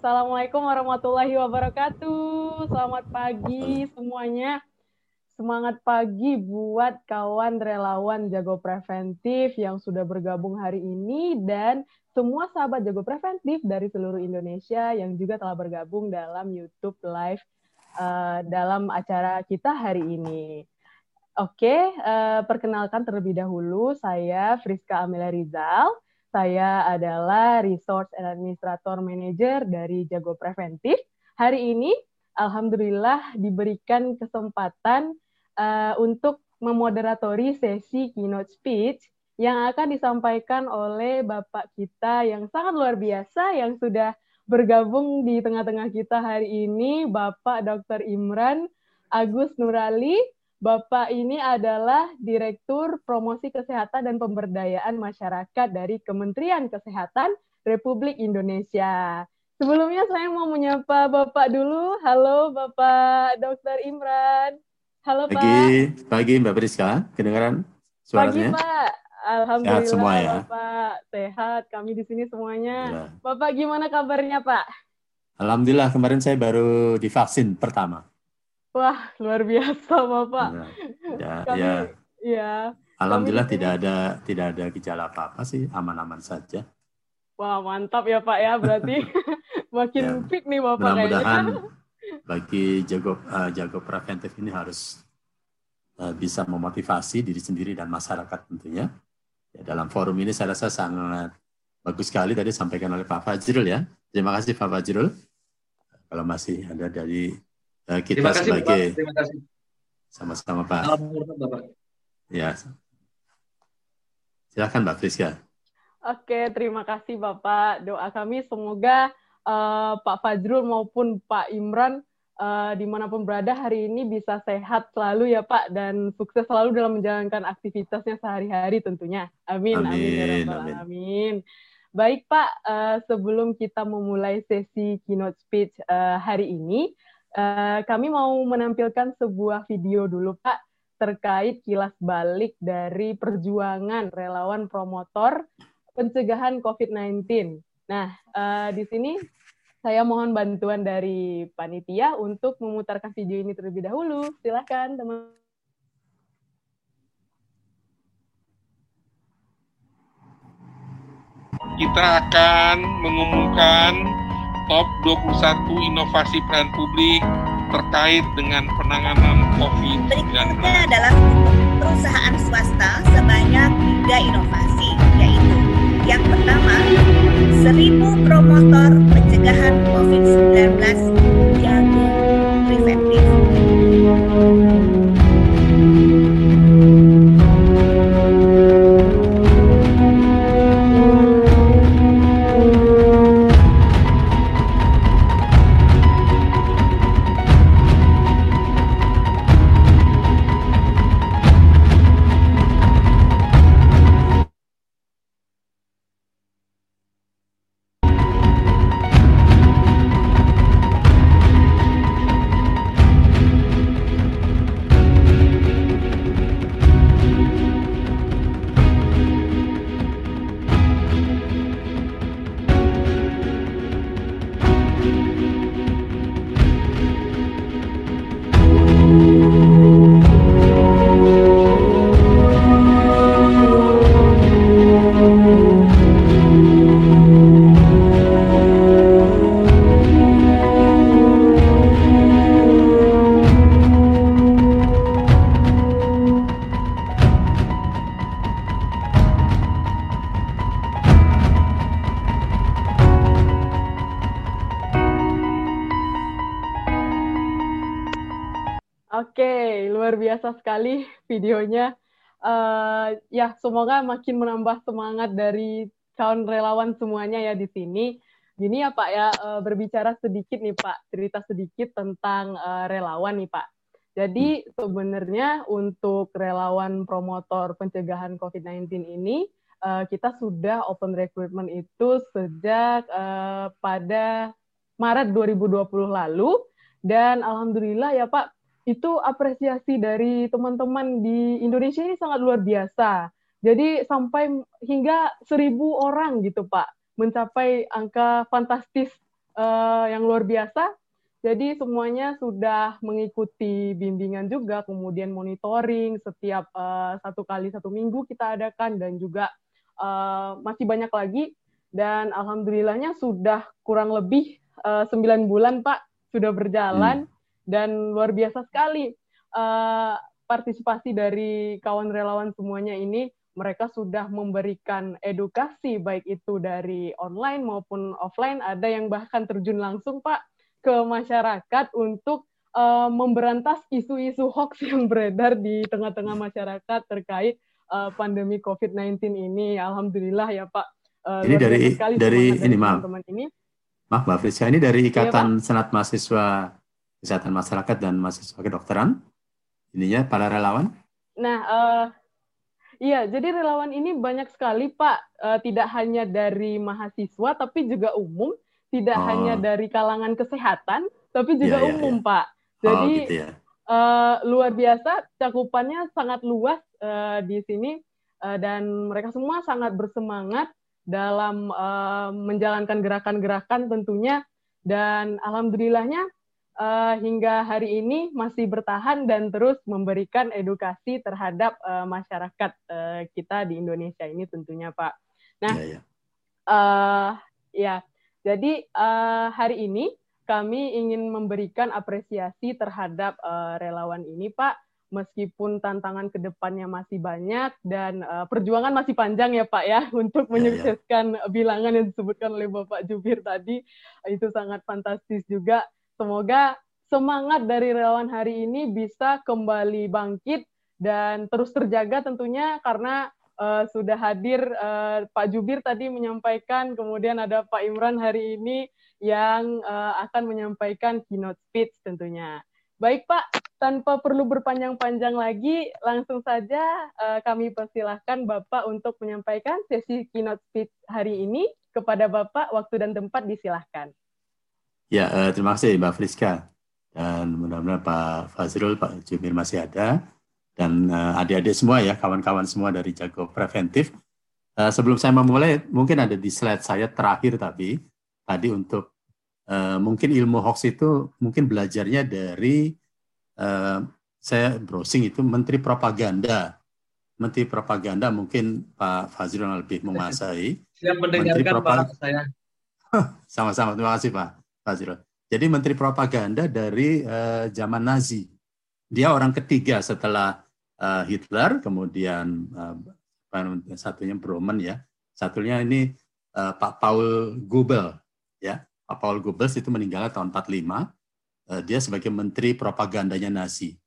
Assalamualaikum warahmatullahi wabarakatuh. Selamat pagi semuanya. Semangat pagi buat kawan relawan Jago Preventif yang sudah bergabung hari ini dan semua sahabat Jago Preventif dari seluruh Indonesia yang juga telah bergabung dalam YouTube Live uh, dalam acara kita hari ini. Oke, uh, perkenalkan terlebih dahulu saya Friska Amelia Rizal saya adalah Resource and Administrator Manager dari Jago Preventif. Hari ini, Alhamdulillah diberikan kesempatan uh, untuk memoderatori sesi keynote speech yang akan disampaikan oleh Bapak kita yang sangat luar biasa yang sudah bergabung di tengah-tengah kita hari ini, Bapak Dr. Imran Agus Nurali, Bapak ini adalah Direktur Promosi Kesehatan dan Pemberdayaan Masyarakat dari Kementerian Kesehatan Republik Indonesia. Sebelumnya saya mau menyapa Bapak dulu. Halo Bapak Dr. Imran. Halo Pak. Pagi, pagi Mbak Priska. Kedengaran suaranya? Pagi Pak. Alhamdulillah sehat semua ya. Bapak sehat. Kami di sini semuanya. Ya. Bapak gimana kabarnya Pak? Alhamdulillah kemarin saya baru divaksin pertama. Wah, luar biasa Bapak. Ya, ya, kami, ya. ya. Alhamdulillah kami tidak ada tidak ada gejala apa-apa sih, aman-aman saja. Wah, mantap ya Pak ya, berarti makin ya, fit nih Bapak Mudah-mudahan bagi jago uh, jago preventif ini harus uh, bisa memotivasi diri sendiri dan masyarakat tentunya. Ya, dalam forum ini saya rasa sangat bagus sekali tadi sampaikan oleh Pak Fajrul ya. Terima kasih Pak Fajrul. Kalau masih ada dari kita Terima kasih, sebagai Bapak. Terima kasih. Sama-sama Pak. Bapak. Ya. Silakan Mbak Friska. Oke, terima kasih Bapak. Doa kami semoga uh, Pak Fajrul maupun Pak Imran uh, di mana pun berada hari ini bisa sehat selalu ya Pak dan sukses selalu dalam menjalankan aktivitasnya sehari-hari tentunya. Amin. Amin. Amin. Ya amin. amin. Baik Pak, uh, sebelum kita memulai sesi keynote speech uh, hari ini, Uh, kami mau menampilkan sebuah video dulu, Pak, terkait kilas balik dari perjuangan relawan promotor pencegahan COVID-19. Nah, uh, di sini saya mohon bantuan dari panitia untuk memutarkan video ini terlebih dahulu. Silakan, teman. Kita akan mengumumkan top 21 inovasi pelayanan publik terkait dengan penanganan COVID-19. Berikutnya adalah perusahaan swasta sebanyak tiga inovasi, yaitu yang pertama, 1000 promotor pencegahan COVID-19 semoga makin menambah semangat dari kawan relawan semuanya ya di sini. Gini ya Pak ya, uh, berbicara sedikit nih Pak, cerita sedikit tentang uh, relawan nih Pak. Jadi sebenarnya untuk relawan promotor pencegahan COVID-19 ini, uh, kita sudah open recruitment itu sejak pada Maret 2020 lalu. Dan Alhamdulillah ya Pak, itu apresiasi dari teman-teman di Indonesia ini sangat luar biasa. Jadi sampai hingga seribu orang gitu Pak, mencapai angka fantastis uh, yang luar biasa. Jadi semuanya sudah mengikuti bimbingan juga, kemudian monitoring setiap uh, satu kali satu minggu kita adakan dan juga uh, masih banyak lagi. Dan alhamdulillahnya sudah kurang lebih sembilan uh, bulan Pak sudah berjalan hmm. dan luar biasa sekali uh, partisipasi dari kawan relawan semuanya ini mereka sudah memberikan edukasi baik itu dari online maupun offline ada yang bahkan terjun langsung Pak ke masyarakat untuk uh, memberantas isu-isu hoax yang beredar di tengah-tengah masyarakat terkait uh, pandemi COVID-19 ini. Alhamdulillah ya Pak. Uh, ini dari dari ini maaf. teman ini. Maaf Mbak Friska ini dari iya, Ikatan ya, Senat Mahasiswa Kesehatan Masyarakat dan Mahasiswa Kedokteran. Ininya para relawan. Nah uh, Iya, jadi relawan ini banyak sekali Pak, uh, tidak hanya dari mahasiswa tapi juga umum, tidak oh. hanya dari kalangan kesehatan tapi juga ya, ya, umum ya. Pak. Oh, jadi oh, gitu ya. uh, luar biasa, cakupannya sangat luas uh, di sini uh, dan mereka semua sangat bersemangat dalam uh, menjalankan gerakan-gerakan tentunya dan alhamdulillahnya uh, hingga hari ini masih bertahan dan terus memberikan edukasi terhadap uh, masyarakat uh, kita di Indonesia ini tentunya Pak. Nah, ya, ya. Uh, ya jadi uh, hari ini kami ingin memberikan apresiasi terhadap uh, relawan ini Pak. Meskipun tantangan ke depannya masih banyak dan uh, perjuangan masih panjang ya Pak ya untuk menyukseskan ya, ya. bilangan yang disebutkan oleh Bapak Jubir tadi itu sangat fantastis juga Semoga semangat dari relawan hari ini bisa kembali bangkit dan terus terjaga tentunya karena uh, sudah hadir uh, Pak Jubir tadi menyampaikan, kemudian ada Pak Imran hari ini yang uh, akan menyampaikan keynote speech tentunya. Baik Pak, tanpa perlu berpanjang-panjang lagi, langsung saja uh, kami persilahkan Bapak untuk menyampaikan sesi keynote speech hari ini. Kepada Bapak, waktu dan tempat disilahkan. Ya, uh, terima kasih Mbak Friska. Dan mudah-mudahan Pak Fazrul, Pak Jumir masih ada. Dan uh, adik-adik semua ya, kawan-kawan semua dari Jago Preventif. Uh, sebelum saya memulai, mungkin ada di slide saya terakhir tapi, tadi untuk mungkin ilmu hoax itu mungkin belajarnya dari, saya browsing itu Menteri Propaganda. Menteri Propaganda mungkin Pak Fazrul lebih menguasai. Siap mendengarkan Pak saya. Sama-sama, terima kasih Pak. Fazrul. Jadi menteri propaganda dari uh, zaman Nazi. Dia orang ketiga setelah uh, Hitler, kemudian uh, satunya Broman ya. Satunya ini uh, Pak Paul Goebbels ya. Pak Paul Goebbels itu meninggal tahun 45. Uh, dia sebagai menteri propagandanya Nazi.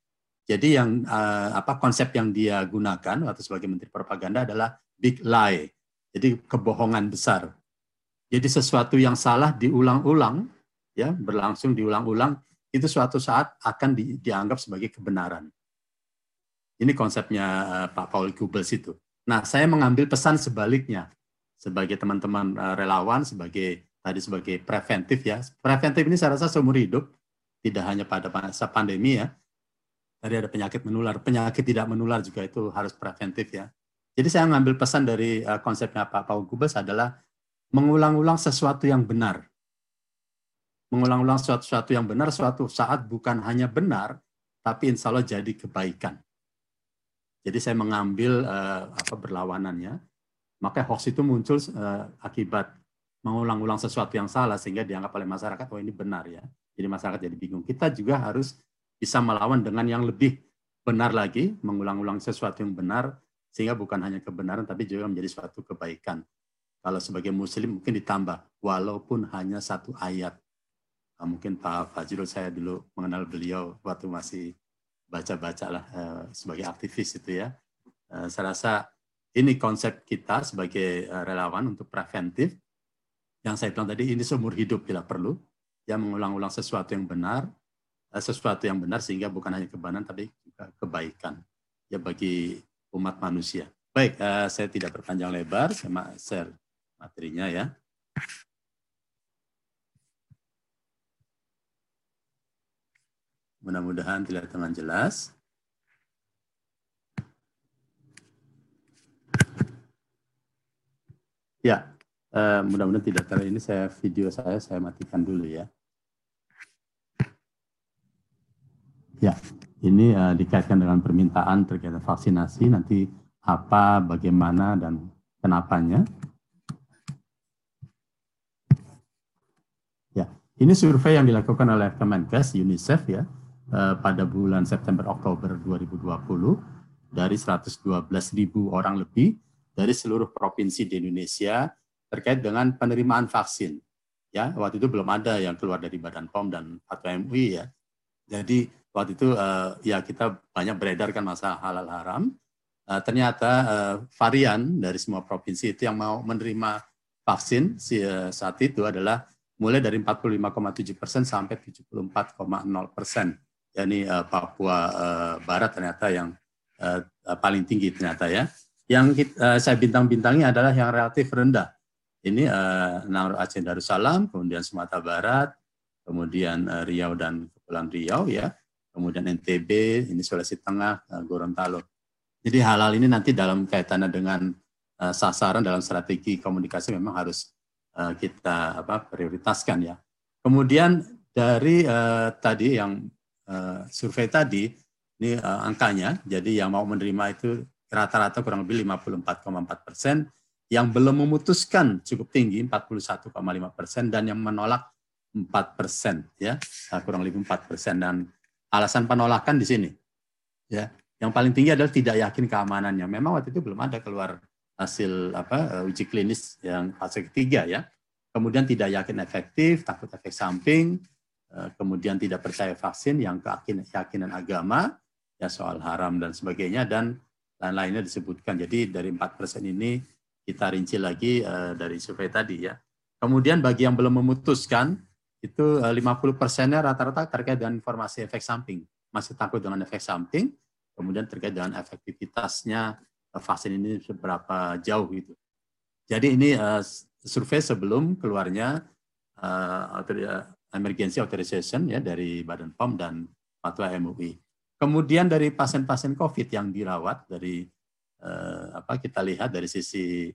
Jadi yang uh, apa konsep yang dia gunakan waktu sebagai menteri propaganda adalah big lie. Jadi kebohongan besar. Jadi sesuatu yang salah diulang-ulang ya berlangsung diulang-ulang itu suatu saat akan di, dianggap sebagai kebenaran. Ini konsepnya uh, Pak Paul Goebbels itu. Nah, saya mengambil pesan sebaliknya sebagai teman-teman uh, relawan, sebagai tadi sebagai preventif ya. Preventif ini saya rasa seumur hidup, tidak hanya pada masa pandemi ya. Tadi ada penyakit menular, penyakit tidak menular juga itu harus preventif ya. Jadi saya mengambil pesan dari uh, konsepnya Pak Paul Goebbels adalah mengulang-ulang sesuatu yang benar mengulang-ulang sesuatu yang benar suatu saat bukan hanya benar, tapi insya Allah jadi kebaikan. Jadi saya mengambil uh, apa berlawanannya, maka hoax itu muncul uh, akibat mengulang-ulang sesuatu yang salah sehingga dianggap oleh masyarakat oh ini benar ya. Jadi masyarakat jadi bingung. Kita juga harus bisa melawan dengan yang lebih benar lagi, mengulang-ulang sesuatu yang benar sehingga bukan hanya kebenaran tapi juga menjadi suatu kebaikan. Kalau sebagai muslim mungkin ditambah walaupun hanya satu ayat mungkin Pak Fajrul saya dulu mengenal beliau waktu masih baca-baca lah uh, sebagai aktivis itu ya. Uh, saya rasa ini konsep kita sebagai uh, relawan untuk preventif. Yang saya bilang tadi ini seumur hidup bila perlu, yang mengulang-ulang sesuatu yang benar, sesuatu yang benar sehingga bukan hanya kebenaran tapi juga kebaikan ya bagi umat manusia. Baik, saya tidak berpanjang lebar, saya share materinya ya. Mudah-mudahan terlihat dengan jelas. Ya, uh, mudah-mudahan tidak ter ini saya video saya saya matikan dulu ya. Ya, ini uh, dikaitkan dengan permintaan terkait vaksinasi nanti apa, bagaimana dan kenapanya. Ya, ini survei yang dilakukan oleh Kemenkes UNICEF ya uh, pada bulan September Oktober 2020 dari 112 ribu orang lebih dari seluruh provinsi di Indonesia terkait dengan penerimaan vaksin. Ya, waktu itu belum ada yang keluar dari Badan POM dan Fatwa MUI ya. Jadi waktu itu uh, ya kita banyak beredar kan masalah halal haram. Uh, ternyata uh, varian dari semua provinsi itu yang mau menerima vaksin si, uh, saat itu adalah mulai dari 45,7 persen sampai 74,0 persen. Yani uh, Papua uh, Barat ternyata yang uh, paling tinggi ternyata ya. Yang uh, saya bintang-bintangi adalah yang relatif rendah. Ini uh, Aceh Darussalam, kemudian Sumatera Barat, kemudian uh, Riau dan Kepulauan Riau ya, kemudian NTB, ini Sulawesi Tengah, uh, Gorontalo. Jadi hal-hal ini nanti dalam kaitannya dengan uh, sasaran dalam strategi komunikasi memang harus uh, kita apa prioritaskan ya. Kemudian dari uh, tadi yang uh, survei tadi ini uh, angkanya, jadi yang mau menerima itu rata-rata kurang lebih 54,4 persen, yang belum memutuskan cukup tinggi 41,5 persen, dan yang menolak 4 persen, ya uh, kurang lebih 4 persen. Dan alasan penolakan di sini, ya yang paling tinggi adalah tidak yakin keamanannya. Memang waktu itu belum ada keluar hasil apa uji klinis yang fase ketiga ya. Kemudian tidak yakin efektif, takut efek samping, kemudian tidak percaya vaksin yang keyakinan agama, ya soal haram dan sebagainya dan lain-lainnya disebutkan. Jadi dari empat persen ini kita rinci lagi uh, dari survei tadi ya. Kemudian bagi yang belum memutuskan itu uh, 50 persennya rata-rata terkait dengan informasi efek samping. Masih takut dengan efek samping, kemudian terkait dengan efektivitasnya vaksin ini seberapa jauh gitu. Jadi ini survei sebelum keluarnya uh, emergency authorization ya dari Badan POM dan Fatwa MUI. Kemudian dari pasien-pasien COVID yang dirawat dari eh, apa kita lihat dari sisi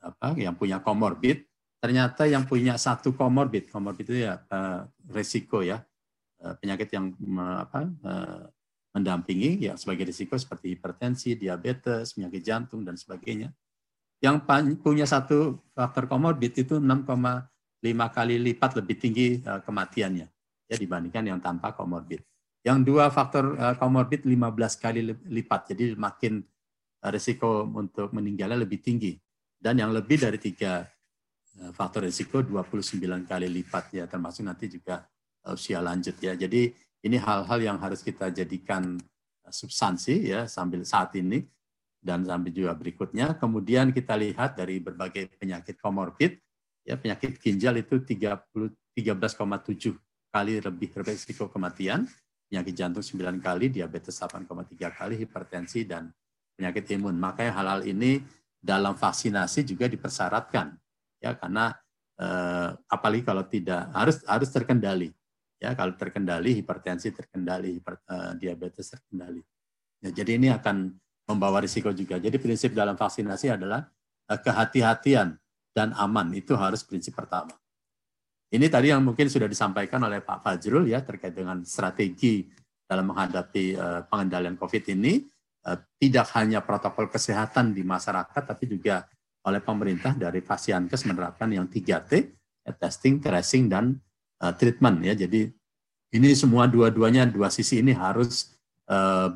apa yang punya komorbid, ternyata yang punya satu komorbid, komorbid itu ya eh, resiko ya eh, penyakit yang apa eh, mendampingi ya sebagai risiko seperti hipertensi, diabetes, penyakit jantung dan sebagainya. Yang punya satu faktor komorbid itu 6,5 kali lipat lebih tinggi eh, kematiannya ya dibandingkan yang tanpa komorbid. Yang dua faktor komorbid eh, 15 kali lipat, jadi makin eh, risiko untuk meninggalnya lebih tinggi. Dan yang lebih dari tiga eh, faktor risiko 29 kali lipat ya, termasuk nanti juga usia lanjut ya. Jadi ini hal-hal yang harus kita jadikan substansi ya sambil saat ini dan sampai juga berikutnya. Kemudian kita lihat dari berbagai penyakit komorbid, ya penyakit ginjal itu 13,7 kali lebih risiko kematian penyakit jantung 9 kali, diabetes 8,3 kali, hipertensi, dan penyakit imun. Makanya hal-hal ini dalam vaksinasi juga dipersyaratkan. ya Karena eh, apalagi kalau tidak, harus harus terkendali. ya Kalau terkendali, hipertensi terkendali, hiper, eh, diabetes terkendali. Ya, jadi ini akan membawa risiko juga. Jadi prinsip dalam vaksinasi adalah eh, kehati-hatian dan aman. Itu harus prinsip pertama. Ini tadi yang mungkin sudah disampaikan oleh Pak Fajrul ya terkait dengan strategi dalam menghadapi uh, pengendalian COVID ini uh, tidak hanya protokol kesehatan di masyarakat tapi juga oleh pemerintah dari Fasiankes menerapkan yang 3T, ya, testing, tracing dan treatment ya. Jadi ini semua dua-duanya dua sisi ini harus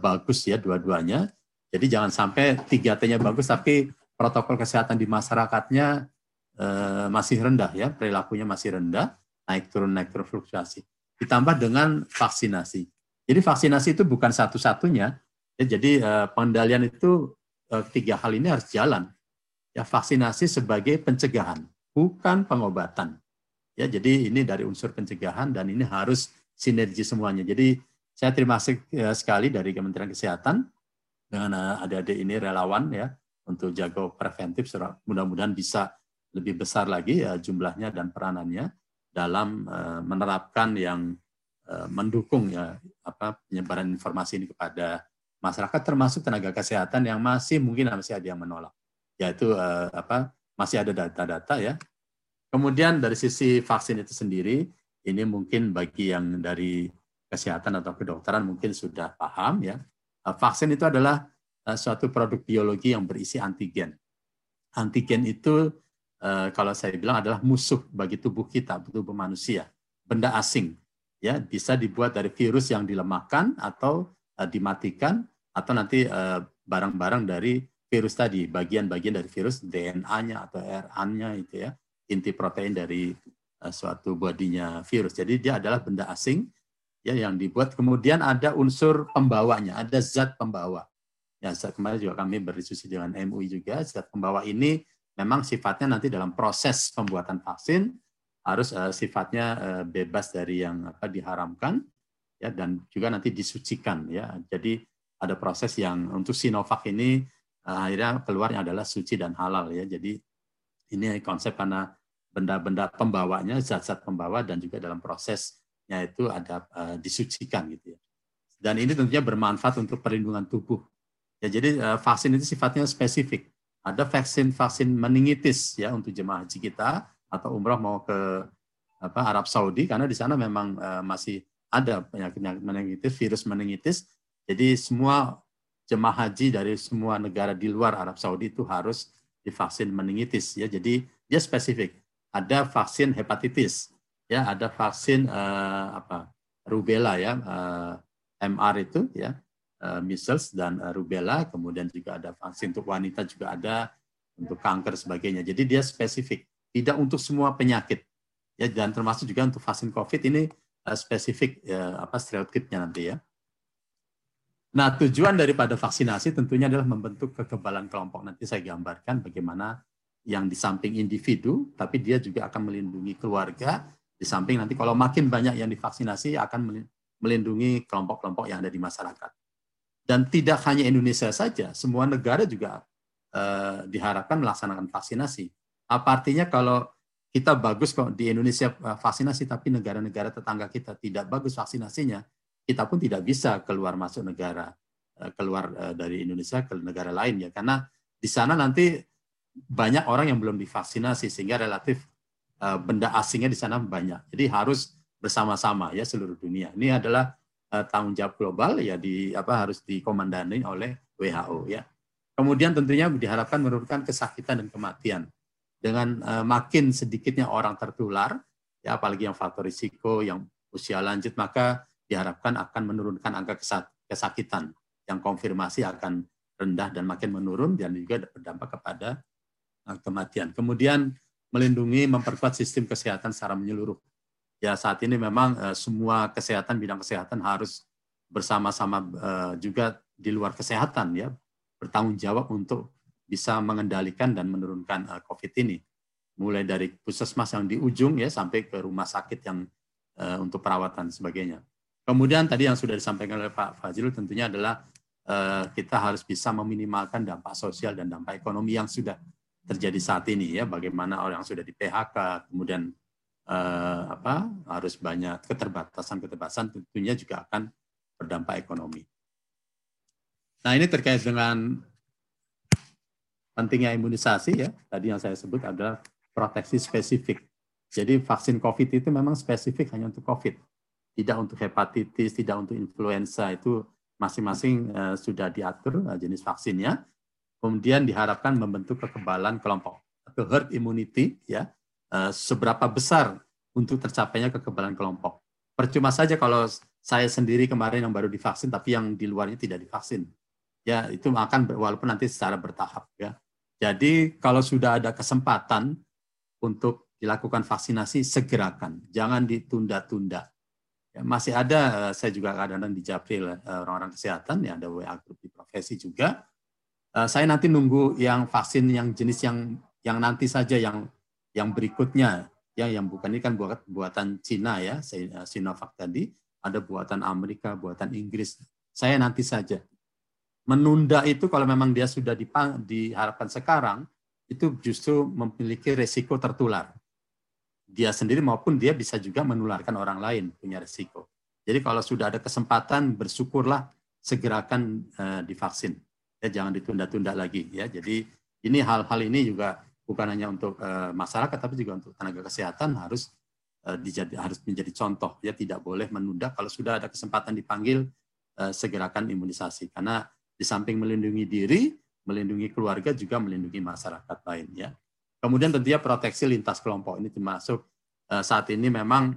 bagus ya dua-duanya. Jadi jangan sampai 3T-nya bagus tapi protokol kesehatan di masyarakatnya Eh, masih rendah ya, perilakunya masih rendah, naik turun naik turun fluktuasi. Ditambah dengan vaksinasi. Jadi vaksinasi itu bukan satu-satunya. Ya, jadi eh, pengendalian itu eh, tiga hal ini harus jalan. Ya vaksinasi sebagai pencegahan, bukan pengobatan. Ya, jadi ini dari unsur pencegahan dan ini harus sinergi semuanya. Jadi saya terima kasih sekali dari Kementerian Kesehatan dengan adik-adik ini relawan ya untuk jago preventif. Mudah-mudahan bisa lebih besar lagi ya jumlahnya dan peranannya dalam uh, menerapkan yang uh, mendukung ya apa penyebaran informasi ini kepada masyarakat termasuk tenaga kesehatan yang masih mungkin masih ada yang menolak yaitu uh, apa masih ada data-data ya. Kemudian dari sisi vaksin itu sendiri, ini mungkin bagi yang dari kesehatan atau kedokteran mungkin sudah paham ya. Eh, vaksin itu adalah eh, suatu produk biologi yang berisi antigen. Antigen itu kalau saya bilang adalah musuh bagi tubuh kita, tubuh manusia, benda asing. Ya, bisa dibuat dari virus yang dilemahkan atau dimatikan atau nanti barang-barang dari virus tadi, bagian-bagian dari virus, DNA-nya atau RNA itu ya, inti protein dari uh, suatu bodinya virus. Jadi dia adalah benda asing ya yang dibuat. Kemudian ada unsur pembawanya, ada zat pembawa. Ya, kemarin juga kami berdiskusi dengan MUI juga, zat pembawa ini memang sifatnya nanti dalam proses pembuatan vaksin harus uh, sifatnya uh, bebas dari yang apa diharamkan ya dan juga nanti disucikan ya. Jadi ada proses yang untuk Sinovac ini Eh, akhirnya keluarnya adalah suci dan halal ya. Jadi ini konsep karena benda-benda pembawanya, zat-zat pembawa dan juga dalam prosesnya itu ada uh, disucikan gitu ya. Dan ini tentunya bermanfaat untuk perlindungan tubuh. Ya, jadi uh, vaksin itu sifatnya spesifik. Ada vaksin vaksin meningitis ya untuk jemaah haji kita atau umroh mau ke apa Arab Saudi karena di sana memang uh, masih ada penyakit meningitis, virus meningitis. Jadi semua jemaah haji dari semua negara di luar Arab Saudi itu harus divaksin meningitis ya. Jadi dia spesifik. Ada vaksin hepatitis, ya, ada vaksin uh, apa? rubella ya, uh, eh, MR itu ya, measles dan uh, rubella, kemudian juga ada vaksin untuk wanita juga ada untuk kanker sebagainya. Jadi dia spesifik, tidak untuk semua penyakit. Ya dan termasuk juga untuk vaksin COVID ini uh, spesifik uh, apa stereotipnya nanti ya. Nah, tujuan daripada vaksinasi tentunya adalah membentuk kekebalan kelompok. Nanti saya gambarkan bagaimana yang di samping individu, tapi dia juga akan melindungi keluarga. Di samping nanti kalau makin banyak yang divaksinasi akan melindungi kelompok-kelompok yang ada di masyarakat. Dan tidak hanya Indonesia saja, semua negara juga eh, diharapkan melaksanakan vaksinasi. Apa artinya kalau kita bagus kok di Indonesia eh, vaksinasi, tapi negara-negara tetangga kita tidak bagus vaksinasinya, kita pun tidak bisa keluar masuk negara eh, keluar dari Indonesia ke negara lain ya karena di sana nanti banyak orang yang belum divaksinasi sehingga relatif benda asingnya di sana banyak. Jadi harus bersama-sama ya seluruh dunia. Ini adalah tanggung jawab global ya di apa harus dikomandani oleh WHO ya. Kemudian tentunya diharapkan menurunkan kesakitan dan kematian. Dengan makin sedikitnya orang tertular ya apalagi yang faktor risiko yang usia lanjut maka diharapkan akan menurunkan angka kesakitan yang konfirmasi akan rendah dan makin menurun dan juga berdampak kepada eh, kematian. Kemudian melindungi, memperkuat sistem kesehatan secara menyeluruh. Ya saat ini memang uh, semua kesehatan bidang kesehatan harus bersama-sama uh, juga di luar kesehatan ya bertanggung jawab untuk bisa mengendalikan dan menurunkan uh, COVID ini. Mulai dari puskesmas yang di ujung ya sampai ke rumah sakit yang uh, untuk perawatan sebagainya. Kemudian tadi yang sudah disampaikan oleh Pak Fazil tentunya adalah uh, kita harus bisa meminimalkan dampak sosial dan dampak ekonomi yang sudah terjadi saat ini ya bagaimana orang yang sudah di PHK kemudian uh, apa harus banyak keterbatasan-keterbatasan tentunya juga akan berdampak ekonomi. Nah, ini terkait dengan pentingnya imunisasi ya. Tadi yang saya sebut adalah proteksi spesifik. Jadi vaksin COVID itu memang spesifik hanya untuk COVID tidak untuk hepatitis, tidak untuk influenza itu masing-masing uh, sudah diatur uh, jenis vaksinnya. Kemudian diharapkan membentuk kekebalan kelompok atau herd immunity ya uh, seberapa besar untuk tercapainya kekebalan kelompok. Percuma saja kalau saya sendiri kemarin yang baru divaksin tapi yang di luarnya tidak divaksin. Ya, itu akan walaupun nanti secara bertahap ya. Jadi kalau sudah ada kesempatan untuk dilakukan vaksinasi segerakan, jangan ditunda-tunda Ya, masih ada, eh, saya juga kadang-kadang di Japril eh, orang-orang kesehatan, ya ada WA grup di profesi juga. Eh, saya nanti nunggu yang vaksin yang jenis yang yang nanti saja yang yang berikutnya, ya yang bukan ini kan buat, buatan Cina ya, Sinovac tadi, ada buatan Amerika, buatan Inggris. Saya nanti saja. Menunda itu kalau memang dia sudah dipang, diharapkan sekarang, itu justru memiliki resiko tertular dia sendiri maupun dia bisa juga menularkan orang lain punya risiko. Jadi kalau sudah ada kesempatan bersyukurlah segerakan uh, divaksin. Ya jangan ditunda-tunda lagi ya. Jadi ini hal-hal ini juga bukan hanya untuk uh, masyarakat tapi juga untuk tenaga kesehatan harus uh, dijadi, harus menjadi contoh. Ya tidak boleh menunda kalau sudah ada kesempatan dipanggil uh, segerakan imunisasi. Karena di samping melindungi diri melindungi keluarga juga melindungi masyarakat lain ya. Kemudian tentunya proteksi lintas kelompok ini termasuk saat ini memang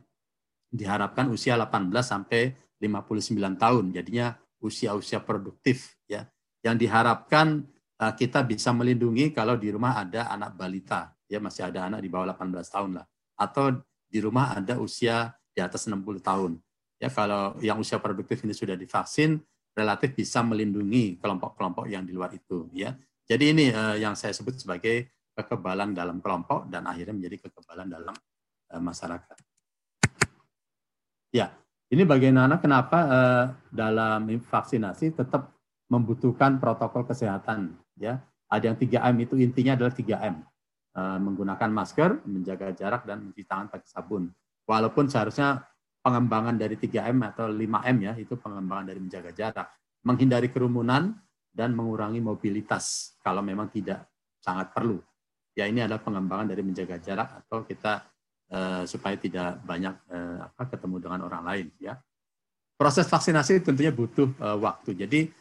diharapkan usia 18 sampai 59 tahun. Jadinya usia-usia produktif ya. Yang diharapkan Eh, kita bisa melindungi kalau di rumah ada anak balita, ya masih ada anak di bawah 18 tahun lah, atau di rumah ada usia di atas 60 tahun. Ya kalau yang usia produktif ini sudah divaksin, relatif bisa melindungi kelompok-kelompok yang di luar itu. Ya, jadi ini uh, yang saya sebut sebagai kekebalan dalam kelompok dan akhirnya menjadi kekebalan dalam uh, masyarakat. Ya, ini bagaimana kenapa uh, dalam vaksinasi tetap membutuhkan protokol kesehatan ya ada yang 3M itu intinya adalah 3M eh, menggunakan masker menjaga jarak dan mencuci tangan pakai sabun. Walaupun seharusnya pengembangan dari 3M atau 5M ya itu pengembangan dari menjaga jarak. Menghindari kerumunan dan mengurangi mobilitas kalau memang tidak sangat perlu. Ya ini adalah pengembangan dari menjaga jarak atau kita uh, supaya tidak banyak uh, apa ketemu dengan orang lain ya. Proses vaksinasi tentunya butuh uh, waktu. Jadi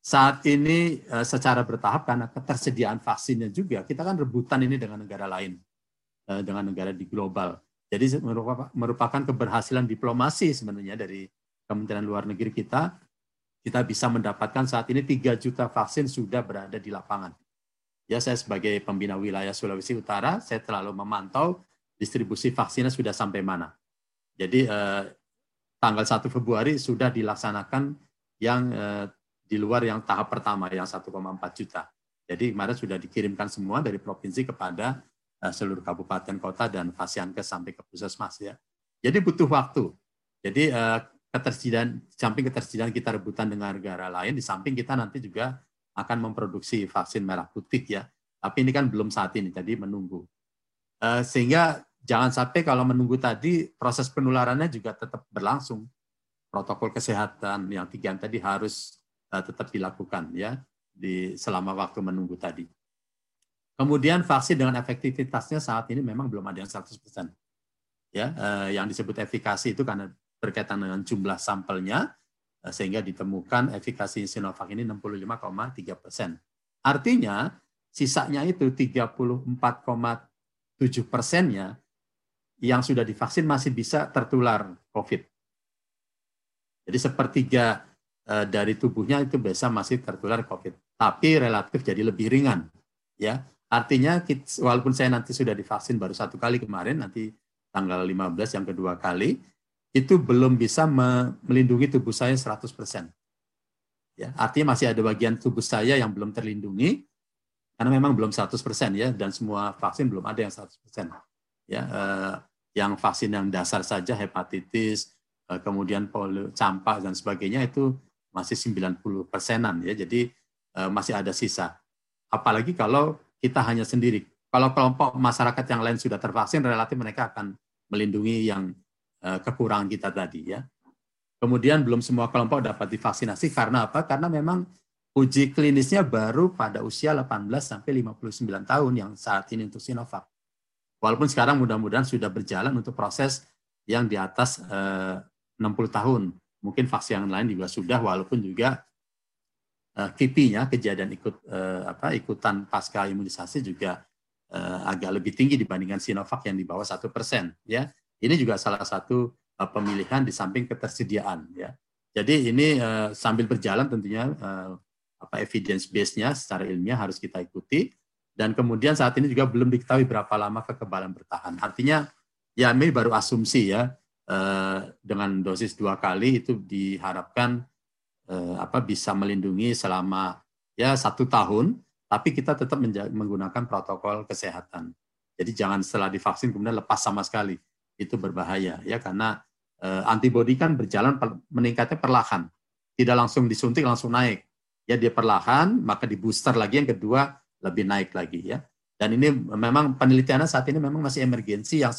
saat ini eh, secara bertahap karena ketersediaan vaksinnya juga kita kan rebutan ini dengan negara lain eh, dengan negara di global. Jadi merupakan keberhasilan diplomasi sebenarnya dari Kementerian Luar Negeri kita. Kita bisa mendapatkan saat ini 3 juta vaksin sudah berada di lapangan. Ya saya sebagai pembina wilayah Sulawesi Utara saya terlalu memantau distribusi vaksinnya sudah sampai mana. Jadi eh, tanggal 1 Februari sudah dilaksanakan yang eh, di luar yang tahap pertama yang 1,4 juta. Jadi kemarin sudah dikirimkan semua dari provinsi kepada uh, seluruh kabupaten kota dan Fasiankes sampai ke puskesmas ya. Jadi butuh waktu. Jadi uh, ketersediaan samping ketersediaan kita rebutan dengan negara lain di samping kita nanti juga akan memproduksi vaksin merah putih ya. Tapi ini kan belum saat ini, jadi menunggu. Uh, sehingga jangan sampai kalau menunggu tadi proses penularannya juga tetap berlangsung. Protokol kesehatan yang tiga tadi harus uh, tetap dilakukan ya di selama waktu menunggu tadi. Kemudian vaksin dengan efektivitasnya saat ini memang belum ada yang 100%. Ya, uh, yang disebut efikasi itu karena berkaitan dengan jumlah sampelnya uh, sehingga ditemukan efikasi Sinovac ini 65,3 persen. Artinya sisanya itu 34,7 persennya yang sudah divaksin masih bisa tertular COVID. Jadi sepertiga Eh, dari tubuhnya itu biasa masih tertular COVID, tapi relatif jadi lebih ringan. Ya, artinya walaupun saya nanti sudah divaksin baru satu kali kemarin, nanti tanggal 15 yang kedua kali, itu belum bisa melindungi tubuh saya 100%. Ya, artinya masih ada bagian tubuh saya yang belum terlindungi, karena memang belum 100% ya, dan semua vaksin belum ada yang 100%. Ya, eh, yang vaksin yang dasar saja hepatitis, eh, kemudian polio, campak dan sebagainya itu masih 90 persenan ya, jadi uh, masih ada sisa. Apalagi kalau kita hanya sendiri. Kalau kelompok masyarakat yang lain sudah tervaksin, relatif mereka akan melindungi yang uh, kekurangan kita tadi ya. Kemudian belum semua kelompok dapat divaksinasi karena apa? Karena memang uji klinisnya baru pada usia 18 sampai 59 tahun yang saat ini untuk Sinovac. Walaupun sekarang mudah-mudahan sudah berjalan untuk proses yang di atas eh, 60 tahun mungkin vaksin yang lain juga sudah walaupun juga uh, kejadian ikut uh, apa ikutan pasca imunisasi juga uh, agak lebih tinggi dibandingkan Sinovac yang di bawah satu persen ya. Ini juga salah satu uh, pemilihan di samping ketersediaan ya. Jadi ini uh, sambil berjalan tentunya uh, apa evidence base-nya secara ilmiah harus kita ikuti. Dan kemudian saat ini juga belum diketahui berapa lama kekebalan bertahan. Artinya ya ini baru asumsi ya dengan dosis dua kali itu diharapkan eh, apa bisa melindungi selama ya satu tahun, tapi kita tetap menggunakan protokol kesehatan. Jadi jangan setelah divaksin kemudian lepas sama sekali, itu berbahaya ya karena eh, antibodi kan berjalan meningkatnya perlahan, tidak langsung disuntik langsung naik. Ya dia perlahan, maka di booster lagi yang kedua lebih naik lagi ya. Dan ini memang penelitiannya saat ini memang masih emergensi yang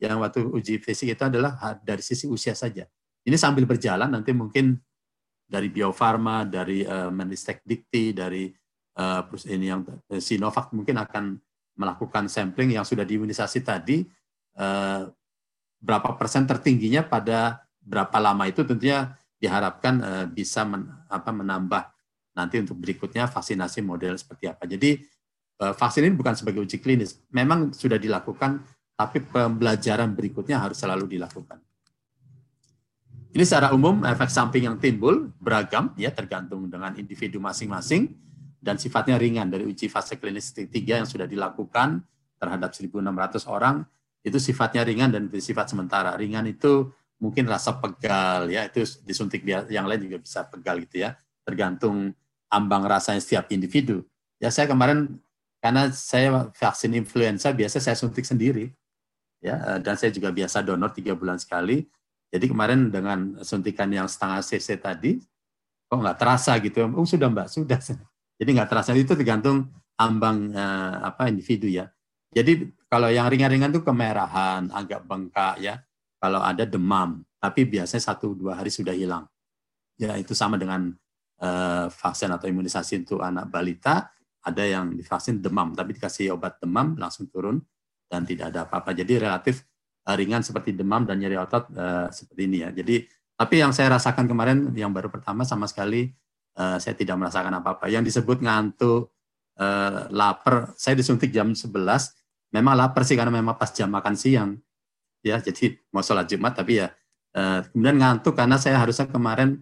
yang waktu uji fisik itu adalah dari sisi usia saja. Ini sambil berjalan nanti mungkin dari Bio Farma, dari uh, Menristek Dikti, dari uh, ini yang Sinovac mungkin akan melakukan sampling yang sudah diimunisasi tadi, eh, berapa persen tertingginya pada berapa lama itu tentunya diharapkan eh, bisa men, apa, menambah nanti untuk berikutnya vaksinasi model seperti apa. Jadi eh, vaksin ini bukan sebagai uji klinis, memang sudah dilakukan, tapi pembelajaran berikutnya harus selalu dilakukan. Ini secara umum efek samping yang timbul beragam ya tergantung dengan individu masing-masing dan sifatnya ringan dari uji fase klinis ketiga yang sudah dilakukan terhadap 1.600 orang itu sifatnya ringan dan bersifat sementara. Ringan itu mungkin rasa pegal ya itu disuntik yang lain juga bisa pegal gitu ya tergantung ambang rasanya setiap individu. Ya saya kemarin karena saya vaksin influenza biasa saya suntik sendiri ya dan saya juga biasa donor tiga bulan sekali jadi kemarin dengan suntikan yang setengah cc tadi, kok nggak terasa gitu? Oh sudah mbak, sudah. Jadi nggak terasa itu tergantung ambang eh, apa individu ya. Jadi kalau yang ringan-ringan itu kemerahan, agak bengkak ya. Kalau ada demam, tapi biasanya satu dua hari sudah hilang. Ya itu sama dengan eh, vaksin atau imunisasi untuk anak balita. Ada yang divaksin demam, tapi dikasih obat demam langsung turun dan tidak ada apa-apa. Jadi relatif Eh, ringan seperti demam dan nyeri otot uh, seperti ini ya. Jadi tapi yang saya rasakan kemarin yang baru pertama sama sekali uh, saya tidak merasakan apa-apa. Yang disebut ngantuk, uh, lapar, saya disuntik jam 11. Memang lapar sih karena memang pas jam makan siang. Ya, jadi mau sholat Jumat tapi ya uh, kemudian ngantuk karena saya harusnya kemarin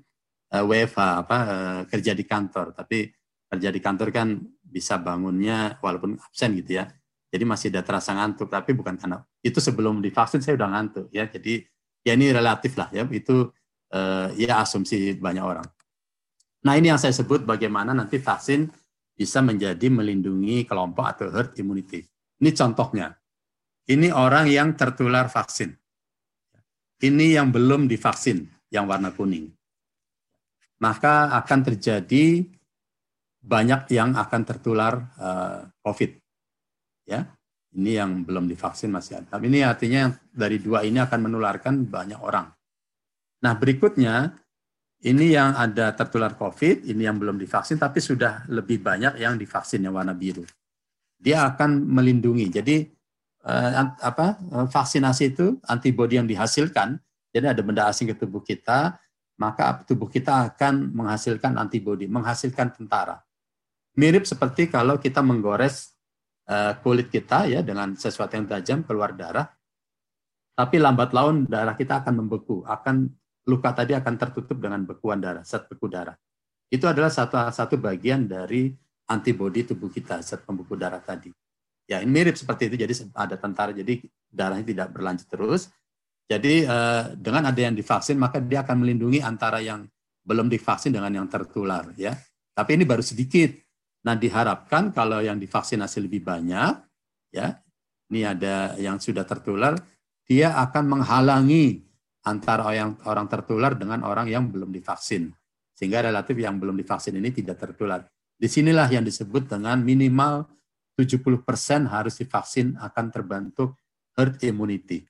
uh, WFH apa uh, kerja di kantor, tapi kerja di kantor kan bisa bangunnya walaupun absen gitu ya jadi masih ada terasa ngantuk tapi bukan karena itu sebelum divaksin saya udah ngantuk ya. Jadi ya ini relatif lah ya. Itu eh, ya asumsi banyak orang. Nah ini yang saya sebut bagaimana nanti vaksin bisa menjadi melindungi kelompok atau herd immunity. Ini contohnya. Ini orang yang tertular vaksin. Ini yang belum divaksin yang warna kuning. Maka akan terjadi banyak yang akan tertular uh, COVID ya ini yang belum divaksin masih ada. Ini artinya dari dua ini akan menularkan banyak orang. Nah berikutnya ini yang ada tertular COVID, ini yang belum divaksin, tapi sudah lebih banyak yang divaksin yang warna biru. Dia akan melindungi. Jadi eh, apa vaksinasi itu antibodi yang dihasilkan, jadi ada benda asing ke tubuh kita, maka tubuh kita akan menghasilkan antibodi, menghasilkan tentara. Mirip seperti kalau kita menggores Eh, kulit kita ya dengan sesuatu yang tajam keluar darah. Tapi lambat laun darah kita akan membeku, akan luka tadi akan tertutup dengan bekuan darah, zat beku darah. Itu adalah satu satu bagian dari antibodi tubuh kita, zat pembeku darah tadi. Ya, ini mirip seperti itu. Jadi ada tentara, jadi darahnya tidak berlanjut terus. Jadi eh, dengan ada yang divaksin, maka dia akan melindungi antara yang belum divaksin dengan yang tertular. Ya, tapi ini baru sedikit Nah, diharapkan kalau yang divaksinasi lebih banyak, ya, ini ada yang sudah tertular, dia akan menghalangi antara orang, orang tertular dengan orang yang belum divaksin. Sehingga relatif yang belum divaksin ini tidak tertular. Di sinilah yang disebut dengan minimal 70% harus divaksin akan terbentuk herd immunity.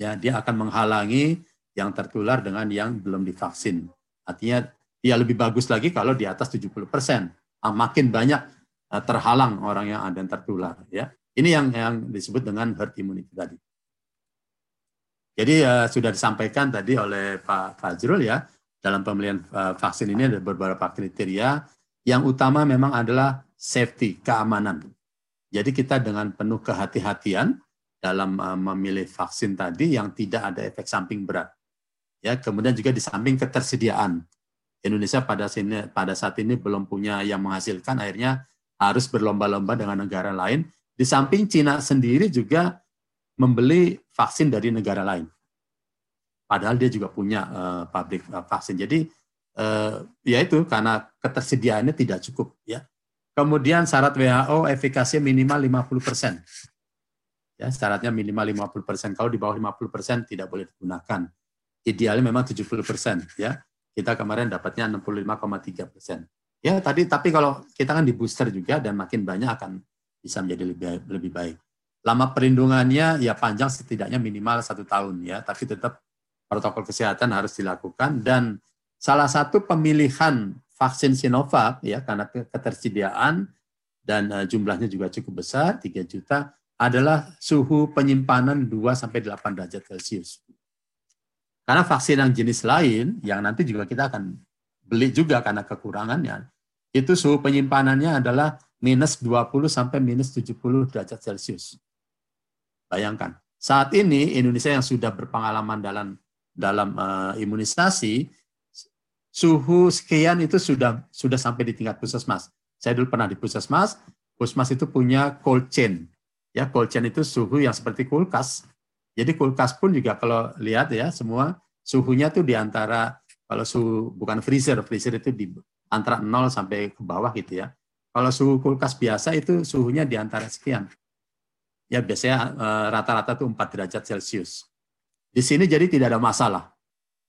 Ya, dia akan menghalangi yang tertular dengan yang belum divaksin. Artinya dia lebih bagus lagi kalau di atas 70 persen. Ah, makin banyak ah, terhalang orang yang ada yang tertular ya. Ini yang yang disebut dengan herd immunity tadi. Jadi uh, sudah disampaikan tadi oleh Pak Fajrul ya dalam pemilihan vaksin ini ada beberapa kriteria. Yang utama memang adalah safety keamanan. Jadi kita dengan penuh kehati-hatian dalam memilih vaksin tadi yang tidak ada efek samping berat. Ya kemudian juga di samping ketersediaan Indonesia pada sini pada saat ini belum punya yang menghasilkan akhirnya harus berlomba-lomba dengan negara lain. Di samping Cina sendiri juga membeli vaksin dari negara lain. Padahal dia juga punya uh, pabrik uh, vaksin. Jadi uh, ya itu karena ketersediaannya tidak cukup ya. Kemudian syarat WHO efikasinya minimal 50%. Ya, syaratnya minimal 50%. Kalau di bawah 50% tidak boleh digunakan. Idealnya memang 70% ya kita kemarin dapatnya 65,3 persen. Ya tadi tapi kalau kita kan di booster juga dan makin banyak akan bisa menjadi lebih lebih baik. Lama perlindungannya ya panjang setidaknya minimal satu tahun ya, tapi tetap protokol kesehatan harus dilakukan dan salah satu pemilihan vaksin Sinovac ya karena ketersediaan dan uh, jumlahnya juga cukup besar, 3 juta, adalah suhu penyimpanan 2 sampai 8 derajat Celcius. Karena vaksin yang jenis lain yang nanti juga kita akan beli juga karena kekurangannya, itu suhu penyimpanannya adalah minus 20 sampai minus 70 derajat Celcius. Bayangkan, saat ini Indonesia yang sudah berpengalaman dalam dalam uh, imunisasi, suhu sekian itu sudah sudah sampai di tingkat puskesmas. Saya dulu pernah di puskesmas, puskesmas itu punya cold chain. Ya, cold chain itu suhu yang seperti kulkas. Jadi kulkas pun juga kalau lihat ya semua suhunya tuh di antara kalau suhu bukan freezer, freezer itu di antara 0 sampai ke bawah gitu ya. Kalau suhu kulkas biasa itu suhunya di antara sekian. Ya biasanya eh, rata-rata tuh 4 derajat Celcius. Di sini jadi tidak ada masalah.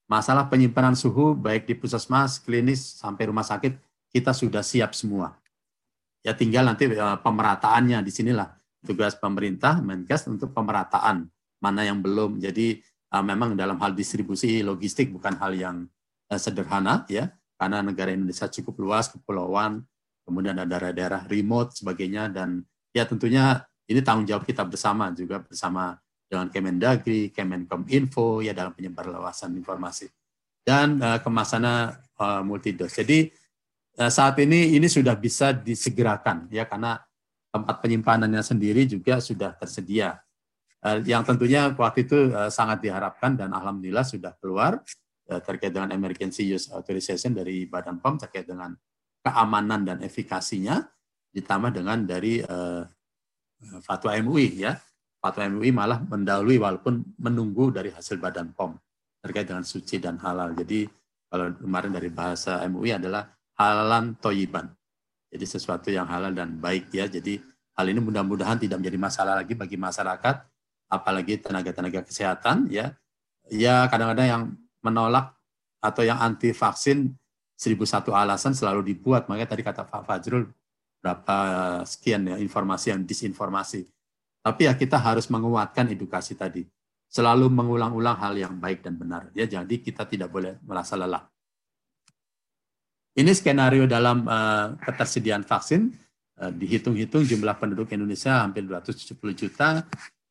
Masalah penyimpanan suhu baik di puskesmas, klinis sampai rumah sakit kita sudah siap semua. Ya tinggal nanti eh, pemerataannya di sinilah tugas pemerintah Menkes untuk pemerataan mana yang belum. Jadi uh, memang dalam hal distribusi logistik bukan hal yang uh, sederhana ya, karena negara Indonesia cukup luas, kepulauan, kemudian ada daerah-daerah remote sebagainya. Dan ya tentunya ini tanggung jawab kita bersama juga bersama dengan Kemendagri, Kemenkominfo ya dalam penyebarluasan informasi. Dan uh, kemasannya uh, multidos. Jadi uh, saat ini ini sudah bisa disegerakan ya. Karena tempat penyimpanannya sendiri juga sudah tersedia. Eh, yang tentunya waktu itu eh, sangat diharapkan dan alhamdulillah sudah keluar eh, terkait dengan emergency use authorization dari Badan POM terkait dengan keamanan dan efikasinya ditambah dengan dari fatwa MUI ya. Fatwa MUI malah mendahului walaupun menunggu dari hasil Badan POM terkait dengan suci dan halal. Jadi kalau kemarin dari bahasa MUI adalah halalan toyiban. Jadi sesuatu yang halal dan baik ya. Jadi hal ini mudah-mudahan tidak menjadi masalah lagi bagi masyarakat apalagi tenaga-tenaga kesehatan ya. Ya kadang-kadang yang menolak atau yang anti vaksin seribu satu alasan selalu dibuat. Makanya tadi kata Pak Fajrul berapa sekian ya informasi yang disinformasi. Tapi ya kita harus menguatkan edukasi tadi. Selalu mengulang-ulang hal yang baik dan benar ya. Jadi kita tidak boleh merasa lelah. Ini skenario dalam uh, ketersediaan vaksin uh, dihitung-hitung jumlah penduduk Indonesia hampir 270 juta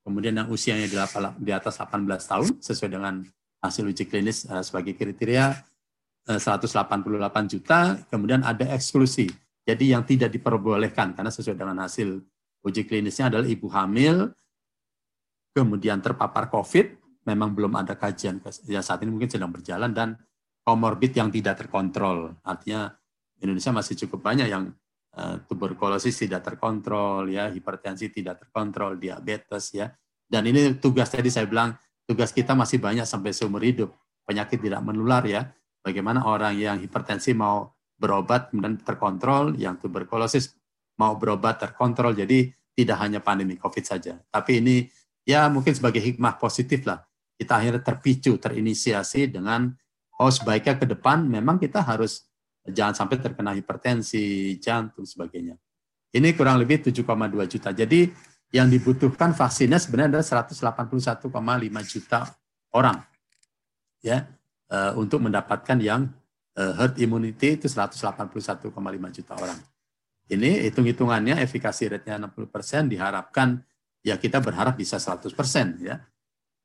kemudian yang usianya di atas 18 tahun sesuai dengan hasil uji klinis uh, sebagai kriteria uh, 188 juta, kemudian ada eksklusi. Jadi yang tidak diperbolehkan karena sesuai dengan hasil uji klinisnya adalah ibu hamil, kemudian terpapar COVID, memang belum ada kajian ya saat ini mungkin sedang berjalan dan komorbid yang tidak terkontrol. Artinya Indonesia masih cukup banyak yang Eh, tuberkulosis tidak terkontrol ya hipertensi tidak terkontrol diabetes ya. Dan ini tugas tadi saya bilang tugas kita masih banyak sampai seumur hidup. Penyakit tidak menular ya. Bagaimana orang yang hipertensi mau berobat kemudian terkontrol yang tuberkulosis mau berobat terkontrol jadi tidak hanya pandemi covid saja. Tapi ini ya mungkin sebagai hikmah positif lah. Kita akhirnya terpicu terinisiasi dengan oh sebaiknya ke depan. Memang kita harus jangan sampai terkena hipertensi, jantung, sebagainya. Ini kurang lebih 7,2 juta. Jadi yang dibutuhkan vaksinnya sebenarnya adalah 181,5 juta orang ya uh, untuk mendapatkan yang uh, herd immunity itu 181,5 juta orang. Ini hitung-hitungannya efikasi rate-nya 60% diharapkan ya kita berharap bisa 100% ya.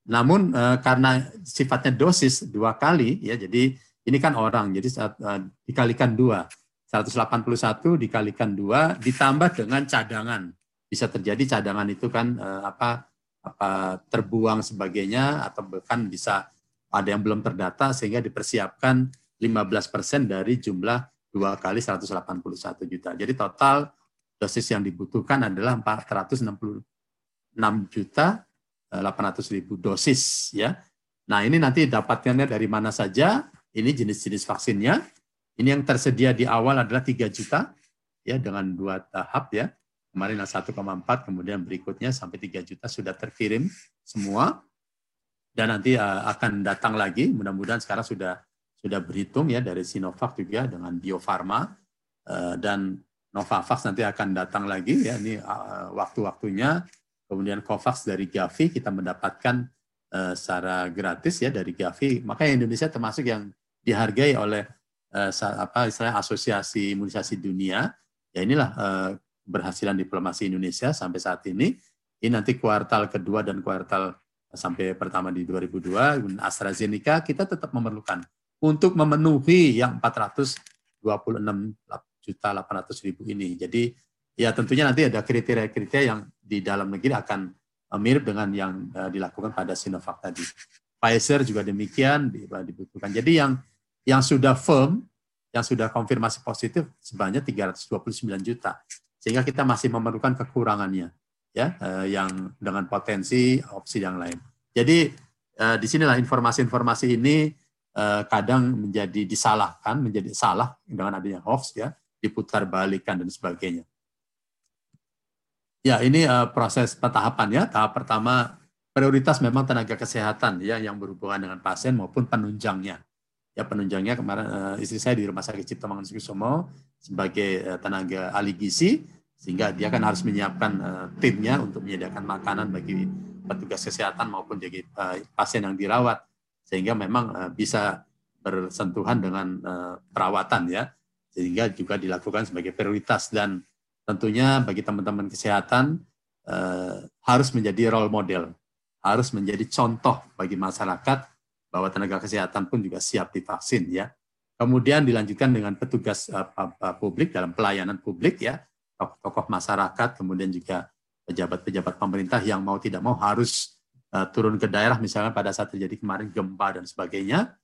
Namun uh, karena sifatnya dosis dua kali ya jadi ini kan orang, jadi saat, uh, dikalikan dua. 181 dikalikan dua ditambah dengan cadangan. Bisa terjadi cadangan itu kan uh, apa apa terbuang sebagainya atau bahkan bisa ada yang belum terdata sehingga dipersiapkan 15% dari jumlah dua kali 181 juta. Jadi total dosis yang dibutuhkan adalah 466 juta 800 eh, ribu dosis ya. Nah ini nanti dapatkannya dari mana saja ini jenis-jenis vaksinnya. Ini yang tersedia di awal adalah 3 juta ya dengan dua tahap ya. Kemarin 1,4 kemudian berikutnya sampai 3 juta sudah terkirim semua. Dan nanti uh, akan datang lagi, mudah-mudahan sekarang sudah sudah berhitung ya dari Sinovac juga dengan Bio Farma uh, dan Novavax nanti akan datang lagi ya ini uh, waktu-waktunya. Kemudian Covax dari Gavi kita mendapatkan secara gratis ya dari Gavi. Makanya Indonesia termasuk yang dihargai oleh uh, apa istilah asosiasi imunisasi dunia ya inilah uh, keberhasilan diplomasi Indonesia sampai saat ini. Ini nanti kuartal kedua dan kuartal sampai pertama di 2002, AstraZeneca kita tetap memerlukan untuk memenuhi yang 426 juta 800 ribu ini. Jadi ya tentunya nanti ada kriteria-kriteria yang di dalam negeri akan eh, mirip dengan yang dilakukan pada Sinovac tadi. Pfizer juga demikian dibutuhkan. Jadi yang yang sudah firm, yang sudah konfirmasi positif sebanyak 329 juta. Sehingga kita masih memerlukan kekurangannya ya uh, yang dengan potensi opsi yang lain. Jadi uh, di sinilah informasi-informasi ini uh, kadang menjadi disalahkan, menjadi salah dengan adanya hoax ya diputar balikan dan sebagainya. Ya, ini uh, proses pentahapan ya. Tahap pertama prioritas memang tenaga kesehatan ya yang berhubungan dengan pasien maupun penunjangnya. Ya, penunjangnya kemarin uh, istri saya di Rumah Sakit Cipto Mangunkusumo sebagai uh, tenaga ahli gizi sehingga dia kan harus menyiapkan uh, timnya untuk menyediakan makanan bagi petugas kesehatan maupun bagi uh, pasien yang dirawat. Sehingga memang uh, bisa bersentuhan dengan uh, perawatan ya. Sehingga juga dilakukan sebagai prioritas. Dan tentunya bagi teman-teman kesehatan eh, harus menjadi role model, harus menjadi contoh bagi masyarakat bahwa tenaga kesehatan pun juga siap divaksin ya. Kemudian dilanjutkan dengan petugas eh, publik dalam pelayanan publik ya, tokoh-tokoh masyarakat, kemudian juga pejabat-pejabat pemerintah yang mau tidak mau harus uh, turun ke daerah misalnya pada saat terjadi kemarin gempa dan sebagainya,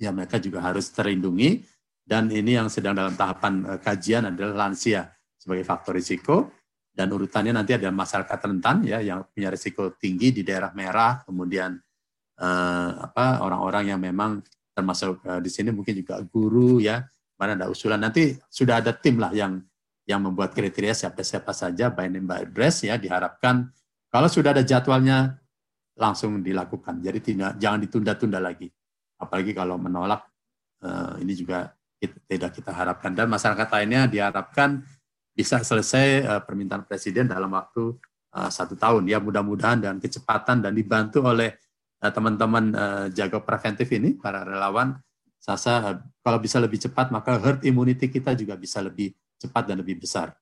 ya mereka juga harus terlindungi. Dan ini yang sedang dalam tahapan kajian adalah lansia sebagai faktor risiko. Dan urutannya nanti ada masyarakat rentan ya yang punya risiko tinggi di daerah merah kemudian uh, apa orang-orang yang memang termasuk uh, di sini mungkin juga guru ya mana ada usulan. Nanti sudah ada tim lah yang yang membuat kriteria siapa-siapa saja by name by address ya diharapkan kalau sudah ada jadwalnya langsung dilakukan. Jadi tidak jangan ditunda-tunda lagi. Apalagi kalau menolak uh, ini juga tidak kita harapkan. Dan masyarakat lainnya diharapkan bisa selesai uh, permintaan presiden dalam waktu uh, satu tahun. Ya mudah-mudahan dan kecepatan dan dibantu oleh teman-teman uh, jaga preventif ini para relawan Sasa uh, kalau bisa lebih cepat maka herd immunity kita juga bisa lebih cepat dan lebih besar.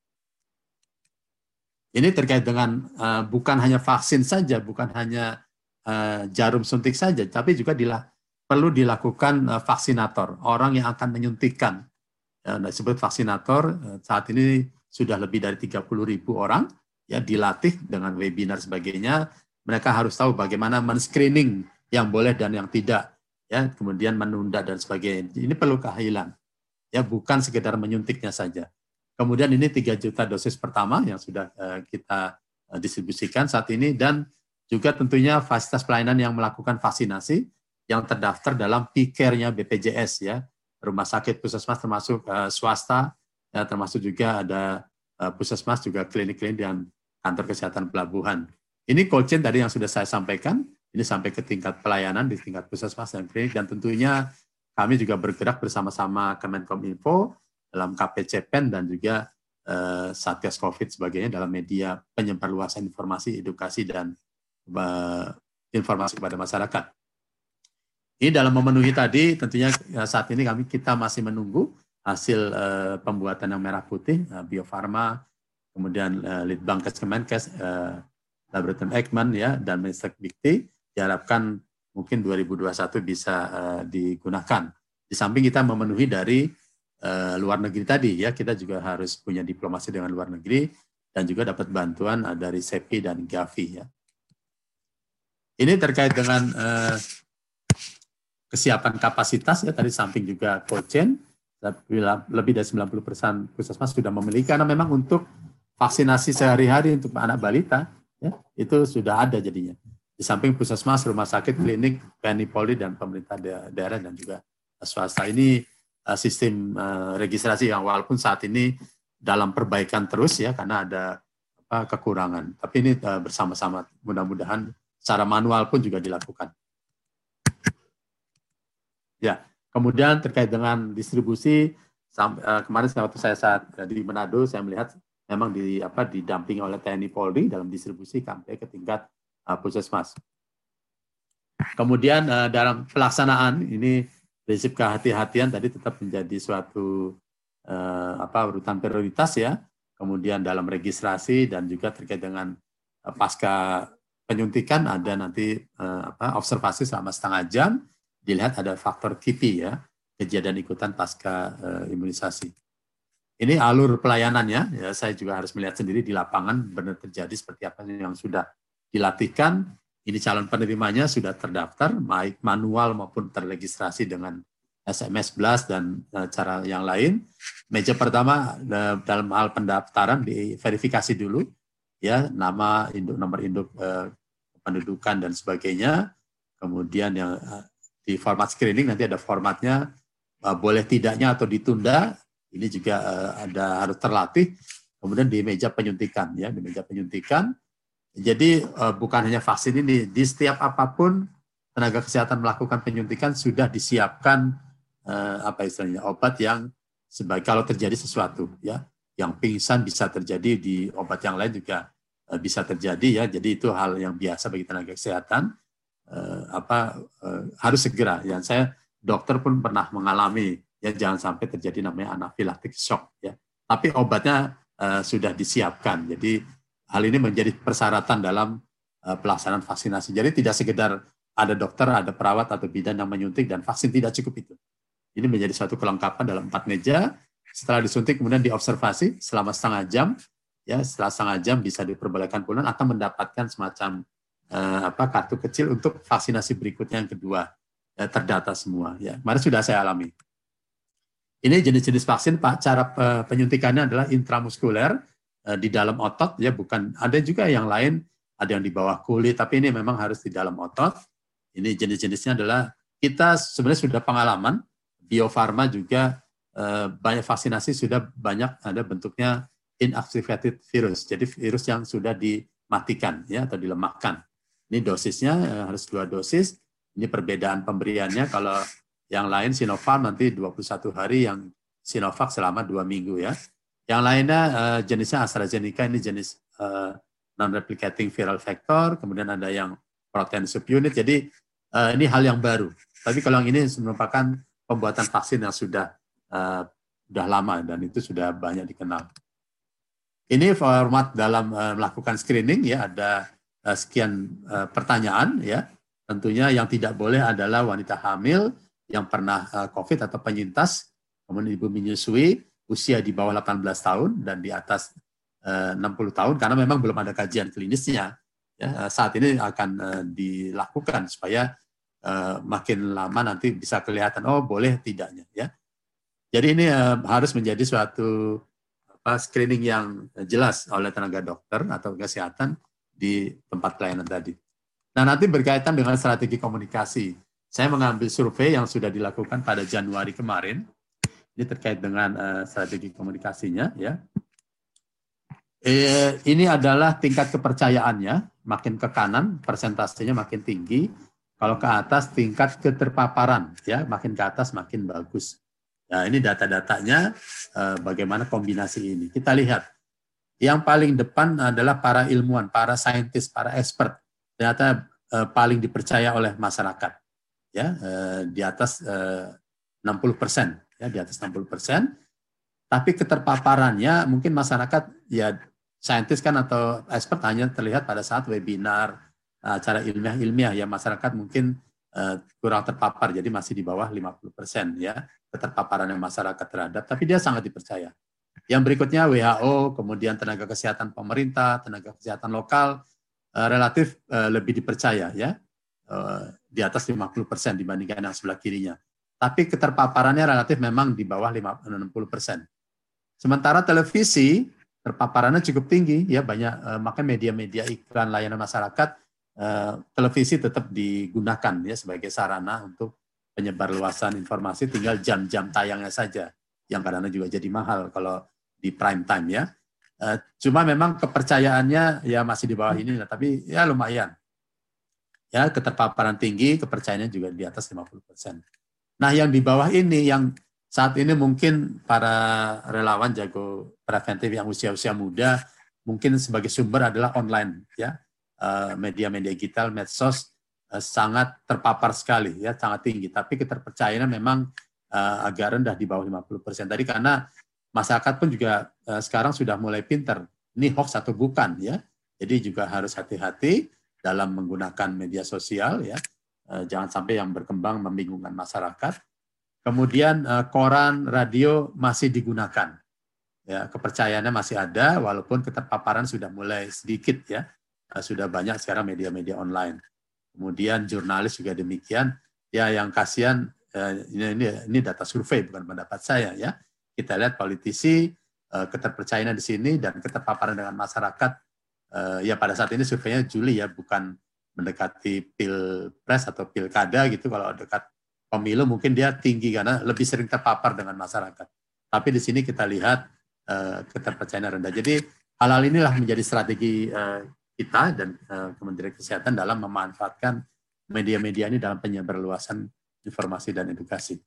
Ini terkait dengan uh, bukan hanya vaksin saja, bukan hanya uh, jarum suntik saja, tapi juga dilah perlu dilakukan uh, vaksinator, orang yang akan menyuntikkan. Ya, disebut vaksinator, uh, saat ini sudah lebih dari 30 ribu orang ya dilatih dengan webinar sebagainya. Mereka harus tahu bagaimana men-screening yang boleh dan yang tidak, ya kemudian menunda dan sebagainya. Ini perlu keahlian, ya bukan sekedar menyuntiknya saja. Kemudian ini 3 juta dosis pertama yang sudah uh, kita uh, distribusikan saat ini dan juga tentunya fasilitas pelayanan yang melakukan vaksinasi yang terdaftar dalam PIKER-nya BPJS ya, rumah sakit puskesmas termasuk uh, swasta, ya, termasuk juga ada uh, puskesmas juga klinik-klinik dan kantor kesehatan pelabuhan. Ini cold chain tadi yang sudah saya sampaikan, ini sampai ke tingkat pelayanan di tingkat puskesmas dan klinik dan tentunya kami juga bergerak bersama-sama Kemenkominfo dalam KPCPEN dan juga uh, Satgas COVID sebagainya dalam media penyebarluasan informasi, edukasi dan uh, informasi kepada masyarakat. Ini dalam memenuhi tadi tentunya ya, saat ini kami kita masih menunggu hasil uh, pembuatan yang merah putih uh, Bio Farma, kemudian uh, Litbangkes Kemenkes, uh, Laboratorium Ekman ya dan Menstek Bikti diharapkan mungkin 2021 bisa uh, digunakan. Di samping kita memenuhi dari uh, luar negeri tadi ya kita juga harus punya diplomasi dengan luar negeri dan juga dapat bantuan uh, dari SEPI dan Gavi ya. Ini terkait dengan uh, kesiapan kapasitas ya tadi samping juga cold chain lebih dari 90 persen puskesmas sudah memiliki karena memang untuk vaksinasi sehari-hari untuk anak balita ya itu sudah ada jadinya. Di samping puskesmas rumah sakit klinik TNI Polri dan pemerintah daerah dan juga swasta. Ini uh, sistem uh, registrasi yang walaupun saat ini dalam perbaikan terus ya karena ada apa, kekurangan. Tapi ini uh, bersama-sama. Mudah-mudahan secara manual pun juga dilakukan. Ya, kemudian terkait dengan distribusi uh, kemarin waktu saya saat di Manado saya melihat memang di apa didampingi oleh TNI Polri dalam distribusi sampai ke tingkat uh, puskesmas. Kemudian uh, dalam pelaksanaan ini prinsip kehati-hatian tadi tetap menjadi suatu uh, apa urutan prioritas ya. kemudian dalam registrasi dan juga terkait dengan pasca penyuntikan ada nanti apa, observasi selama setengah jam, dilihat ada faktor KIPI ya, kejadian ikutan pasca imunisasi. Ini alur pelayanannya, ya saya juga harus melihat sendiri di lapangan benar terjadi seperti apa yang sudah dilatihkan. Ini calon penerimanya sudah terdaftar, baik manual maupun terregistrasi dengan SMS blast dan e, cara yang lain. Meja pertama e, dalam hal pendaftaran diverifikasi dulu, ya nama induk nomor induk e, pendudukan dan sebagainya. Kemudian yang di format screening nanti ada formatnya boleh tidaknya atau ditunda ini juga uh, ada harus terlatih. Kemudian di meja penyuntikan ya, di meja penyuntikan. Jadi uh, bukan hanya vaksin ini, di setiap apa pun tenaga kesehatan melakukan penyuntikan sudah disiapkan uh, apa istilahnya obat yang sebagai kalau terjadi sesuatu ya, yang pingsan bisa terjadi di obat yang lain juga bisa terjadi ya. Jadi itu hal yang biasa bagi tenaga kesehatan. Apa harus segera ya saya dokter pun pernah mengalami ya jangan sampai terjadi namanya anafilaktik shock ya. Tapi obatnya uh, sudah disiapkan. Jadi hal ini menjadi persyaratan dalam uh, pelaksanaan vaksinasi. Jadi tidak sekedar ada dokter, ada perawat atau bidan yang menyuntik dan vaksin tidak cukup itu. Ini menjadi suatu kelengkapan dalam empat meja. Setelah disuntik kemudian diobservasi selama setengah jam. Ya, setelah setengah jam bisa diperbolehkan pulang atau mendapatkan semacam uh, apa kartu kecil untuk vaksinasi berikutnya yang kedua ya, terdata semua ya. Kemarin sudah saya alami. Ini jenis-jenis vaksin Pak cara eh, penyuntikannya adalah intramuskuler eh, di dalam otot ya bukan ada juga yang lain ada yang di bawah kulit tapi ini memang harus di dalam otot. Ini jenis-jenisnya adalah kita sebenarnya sudah pengalaman Bio Farma juga eh, banyak vaksinasi sudah banyak ada bentuknya inactivated virus. Jadi virus yang sudah dimatikan ya atau dilemahkan. Ini dosisnya harus dua dosis. Ini perbedaan pemberiannya kalau yang lain Sinovac nanti 21 hari, yang Sinovac selama dua minggu ya. Yang lainnya uh, jenisnya AstraZeneca ini jenis uh, non-replicating viral vector, kemudian ada yang protein subunit. Jadi uh, ini hal yang baru. Tapi kalau yang ini merupakan pembuatan vaksin yang sudah sudah lama dan itu sudah banyak dikenal. Ini format dalam melakukan screening ya ada sekian pertanyaan ya. Tentunya yang tidak boleh adalah wanita hamil, yang pernah eh, COVID atau penyintas, kemudian ibu menyusui, usia di bawah 18 tahun dan di atas 60 eh, tahun, karena memang belum ada kajian klinisnya. Ya, eh, saat ini akan dilakukan supaya makin lama nanti bisa kelihatan, oh boleh tidaknya. ya. Jadi ini harus menjadi suatu screening yang jelas oleh tenaga dokter atau kesehatan di tempat pelayanan tadi. Nah nanti berkaitan dengan strategi komunikasi saya mengambil survei yang sudah dilakukan pada Januari kemarin. Ini terkait dengan uh, strategi komunikasinya, ya. Eh, ini adalah tingkat kepercayaannya, makin ke kanan persentasenya makin tinggi. Kalau ke atas tingkat keterpaparan, ya, makin ke atas makin bagus. Nah, ini data-datanya uh, bagaimana kombinasi ini. Kita lihat. Yang paling depan adalah para ilmuwan, para saintis, para expert. Ternyata uh, paling dipercaya oleh masyarakat ya eh, di atas eh, 60 persen ya di atas 60 persen. Tapi keterpaparannya mungkin masyarakat ya saintis kan atau expert hanya terlihat pada saat webinar acara ilmiah-ilmiah ya masyarakat mungkin kurang terpapar jadi masih di bawah 50 persen ya keterpaparan yang masyarakat terhadap. Tapi dia sangat dipercaya. Yang berikutnya WHO kemudian tenaga kesehatan pemerintah tenaga kesehatan lokal relatif lebih dipercaya ya di atas 50 persen dibandingkan yang sebelah kirinya. Tapi keterpaparannya relatif memang di bawah 60 persen. Sementara televisi terpaparannya cukup tinggi, ya banyak, eh, maka media-media iklan layanan masyarakat eh, televisi tetap digunakan ya sebagai sarana untuk penyebar luasan informasi. Tinggal jam-jam tayangnya saja yang kadang-kadang juga jadi mahal kalau di prime time ya. Eh, cuma memang kepercayaannya ya masih di bawah ini, tapi ya lumayan ya keterpaparan tinggi, kepercayaannya juga di atas 50%. Nah, yang di bawah ini yang saat ini mungkin para relawan jago preventif yang usia-usia muda mungkin sebagai sumber adalah online ya. Eh, media-media digital, medsos eh, sangat terpapar sekali ya, sangat tinggi, tapi keterpercayaannya memang eh, agak rendah di bawah 50%. Tadi karena masyarakat pun juga sekarang sudah mulai pinter. Ini hoax atau bukan ya. Jadi juga harus hati-hati dalam menggunakan media sosial ya. Uh, jangan sampai yang berkembang membingungkan masyarakat. Kemudian uh, koran, radio masih digunakan. Ya, kepercayaannya masih ada walaupun keterpaparan sudah mulai sedikit ya. Uh, sudah banyak sekarang media-media online. Kemudian jurnalis juga demikian. Ya, yang kasihan ini, ini ini data survei bukan pendapat saya ya kita lihat politisi keterpercayaan di sini dan keterpaparan dengan masyarakat uh, ya pada saat ini surveinya Juli ya bukan mendekati pilpres atau pilkada gitu. Kalau dekat pemilu mungkin dia tinggi karena lebih sering terpapar dengan masyarakat. Tapi di sini kita lihat uh, keterpercayaan rendah. Jadi hal-hal inilah menjadi strategi uh, kita dan uh, Kementerian Kesehatan dalam memanfaatkan media-media ini dalam penyebarluasan informasi dan edukasi.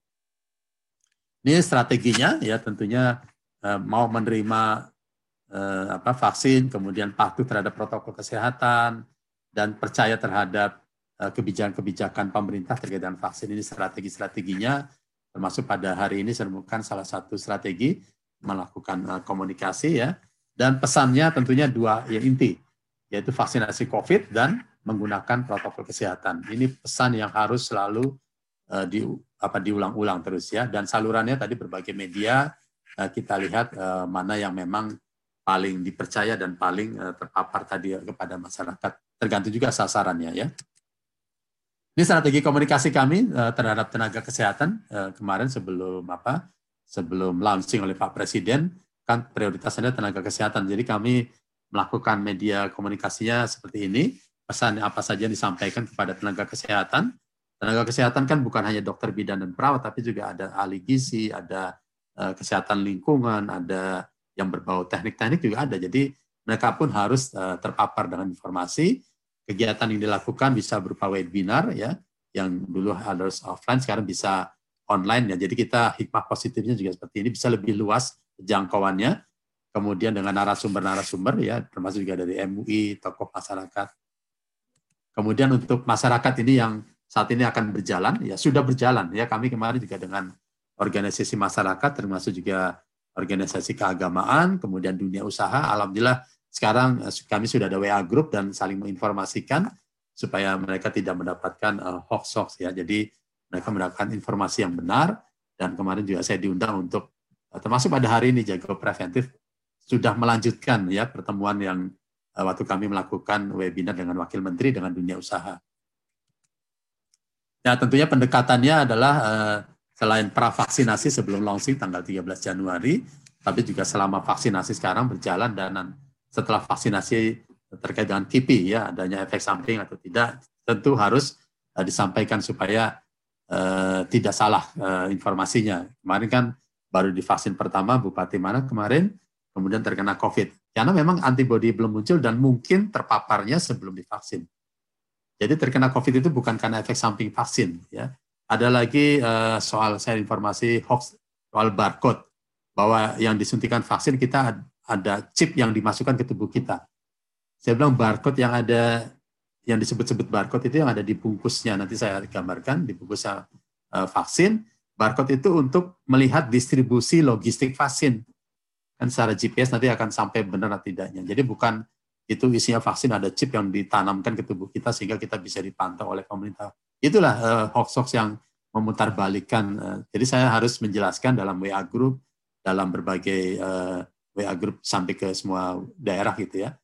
Ini strateginya ya tentunya eh, mau menerima eh, apa vaksin, kemudian patuh terhadap protokol kesehatan dan percaya terhadap eh, kebijakan-kebijakan pemerintah terkait dengan vaksin ini strategi-strateginya. Termasuk pada hari ini saya menemukan salah satu strategi melakukan komunikasi ya. Dan pesannya tentunya dua ya inti yaitu vaksinasi COVID dan menggunakan protokol kesehatan. Ini pesan yang harus selalu uh, di apa diulang-ulang terus ya. Dan salurannya tadi berbagai media kita lihat mana yang memang paling dipercaya dan paling uh, terpapar tadi kepada masyarakat tergantung juga sasarannya ya. Ini strategi komunikasi kami uh, terhadap tenaga kesehatan kemarin sebelum apa sebelum launching oleh Pak Presiden kan prioritasnya tenaga kesehatan. Jadi kami melakukan media komunikasinya seperti ini, pesan apa saja yang disampaikan kepada tenaga kesehatan, Tenaga kesehatan kan bukan hanya dokter bidan dan perawat, tapi juga ada ahli gizi, ada kesehatan lingkungan, ada yang berbau teknik-teknik juga ada. Jadi mereka pun harus uh, terpapar dengan informasi. Kegiatan yang dilakukan bisa berupa webinar ya, yang dulu harus offline, sekarang bisa online ya. Jadi kita hikmah positifnya juga seperti ini bisa lebih luas jangkauannya. Kemudian dengan narasumber-narasumber ya, termasuk juga dari MUI, tokoh masyarakat. Kemudian untuk masyarakat ini yang saat ini akan berjalan, ya sudah berjalan. Ya kami kemarin juga dengan organisasi masyarakat, termasuk juga organisasi keagamaan, kemudian dunia usaha. Alhamdulillah sekarang eh, kami sudah ada WA group dan saling menginformasikan supaya mereka tidak mendapatkan uh, hoax-hoax ya. Jadi mereka mendapatkan informasi yang benar dan kemarin juga saya diundang untuk uh, termasuk pada hari ini jago preventif sudah melanjutkan ya pertemuan yang waktu kami melakukan webinar dengan wakil menteri dengan dunia usaha. Ya tentunya pendekatannya adalah uh, selain vaksinasi sebelum launching tanggal 13 Januari, tapi juga selama vaksinasi sekarang berjalan dan setelah vaksinasi terkait dengan KIPI ya adanya efek samping atau tidak tentu harus uh, disampaikan supaya uh, tidak salah uh, informasinya. Kemarin kan baru divaksin pertama Bupati mana kemarin kemudian terkena COVID. Karena memang antibodi belum muncul dan mungkin terpaparnya sebelum divaksin. Jadi terkena COVID itu bukan karena efek samping vaksin. Ya. Ada lagi uh, soal saya informasi hoax soal barcode bahwa yang disuntikan vaksin kita ada chip yang dimasukkan ke tubuh kita. Saya bilang barcode yang ada yang disebut-sebut barcode itu yang ada di bungkusnya nanti saya gambarkan di bungkus uh, vaksin. Barcode itu untuk melihat distribusi logistik vaksin. Kan secara GPS nanti akan sampai benar atau tidaknya. Jadi bukan itu isinya vaksin ada chip yang ditanamkan ke tubuh kita sehingga kita bisa dipantau oleh pemerintah. Itulah uh, hoax-hoax yang memutarbalikkan. Uh, jadi saya harus menjelaskan dalam WA group, dalam berbagai uh, eh, WA group sampai ke semua daerah gitu ya.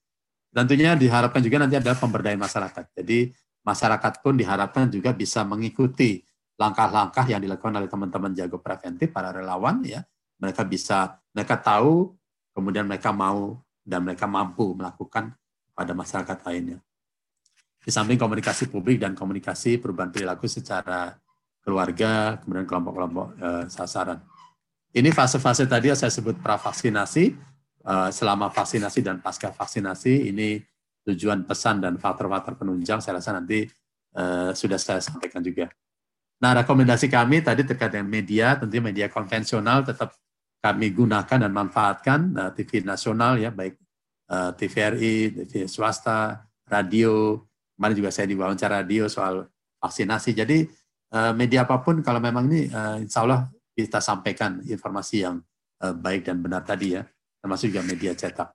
Tentunya diharapkan juga nanti ada pemberdayaan masyarakat. Jadi masyarakat pun diharapkan juga bisa mengikuti langkah-langkah yang dilakukan oleh teman-teman jago preventif, para relawan ya. Mereka bisa, mereka tahu, kemudian mereka mau dan mereka mampu melakukan pada masyarakat lainnya. Di samping komunikasi publik dan komunikasi perubahan perilaku secara keluarga, kemudian kelompok-kelompok eh, sasaran. Ini fase-fase tadi yang saya sebut pravaksinasi, eh, selama vaksinasi dan pasca vaksinasi, ini tujuan pesan dan faktor-faktor penunjang saya rasa nanti eh, sudah saya sampaikan juga. Nah, rekomendasi kami tadi terkait dengan media, tentunya media konvensional tetap kami gunakan dan manfaatkan uh, eh, TV nasional ya baik uh, eh, TVRI, TV swasta, radio. Kemarin juga saya diwawancara radio soal vaksinasi. Jadi uh, media apa pun kalau memang ini uh, insya Allah kita sampaikan informasi yang uh, baik dan benar tadi ya, termasuk juga media cetak.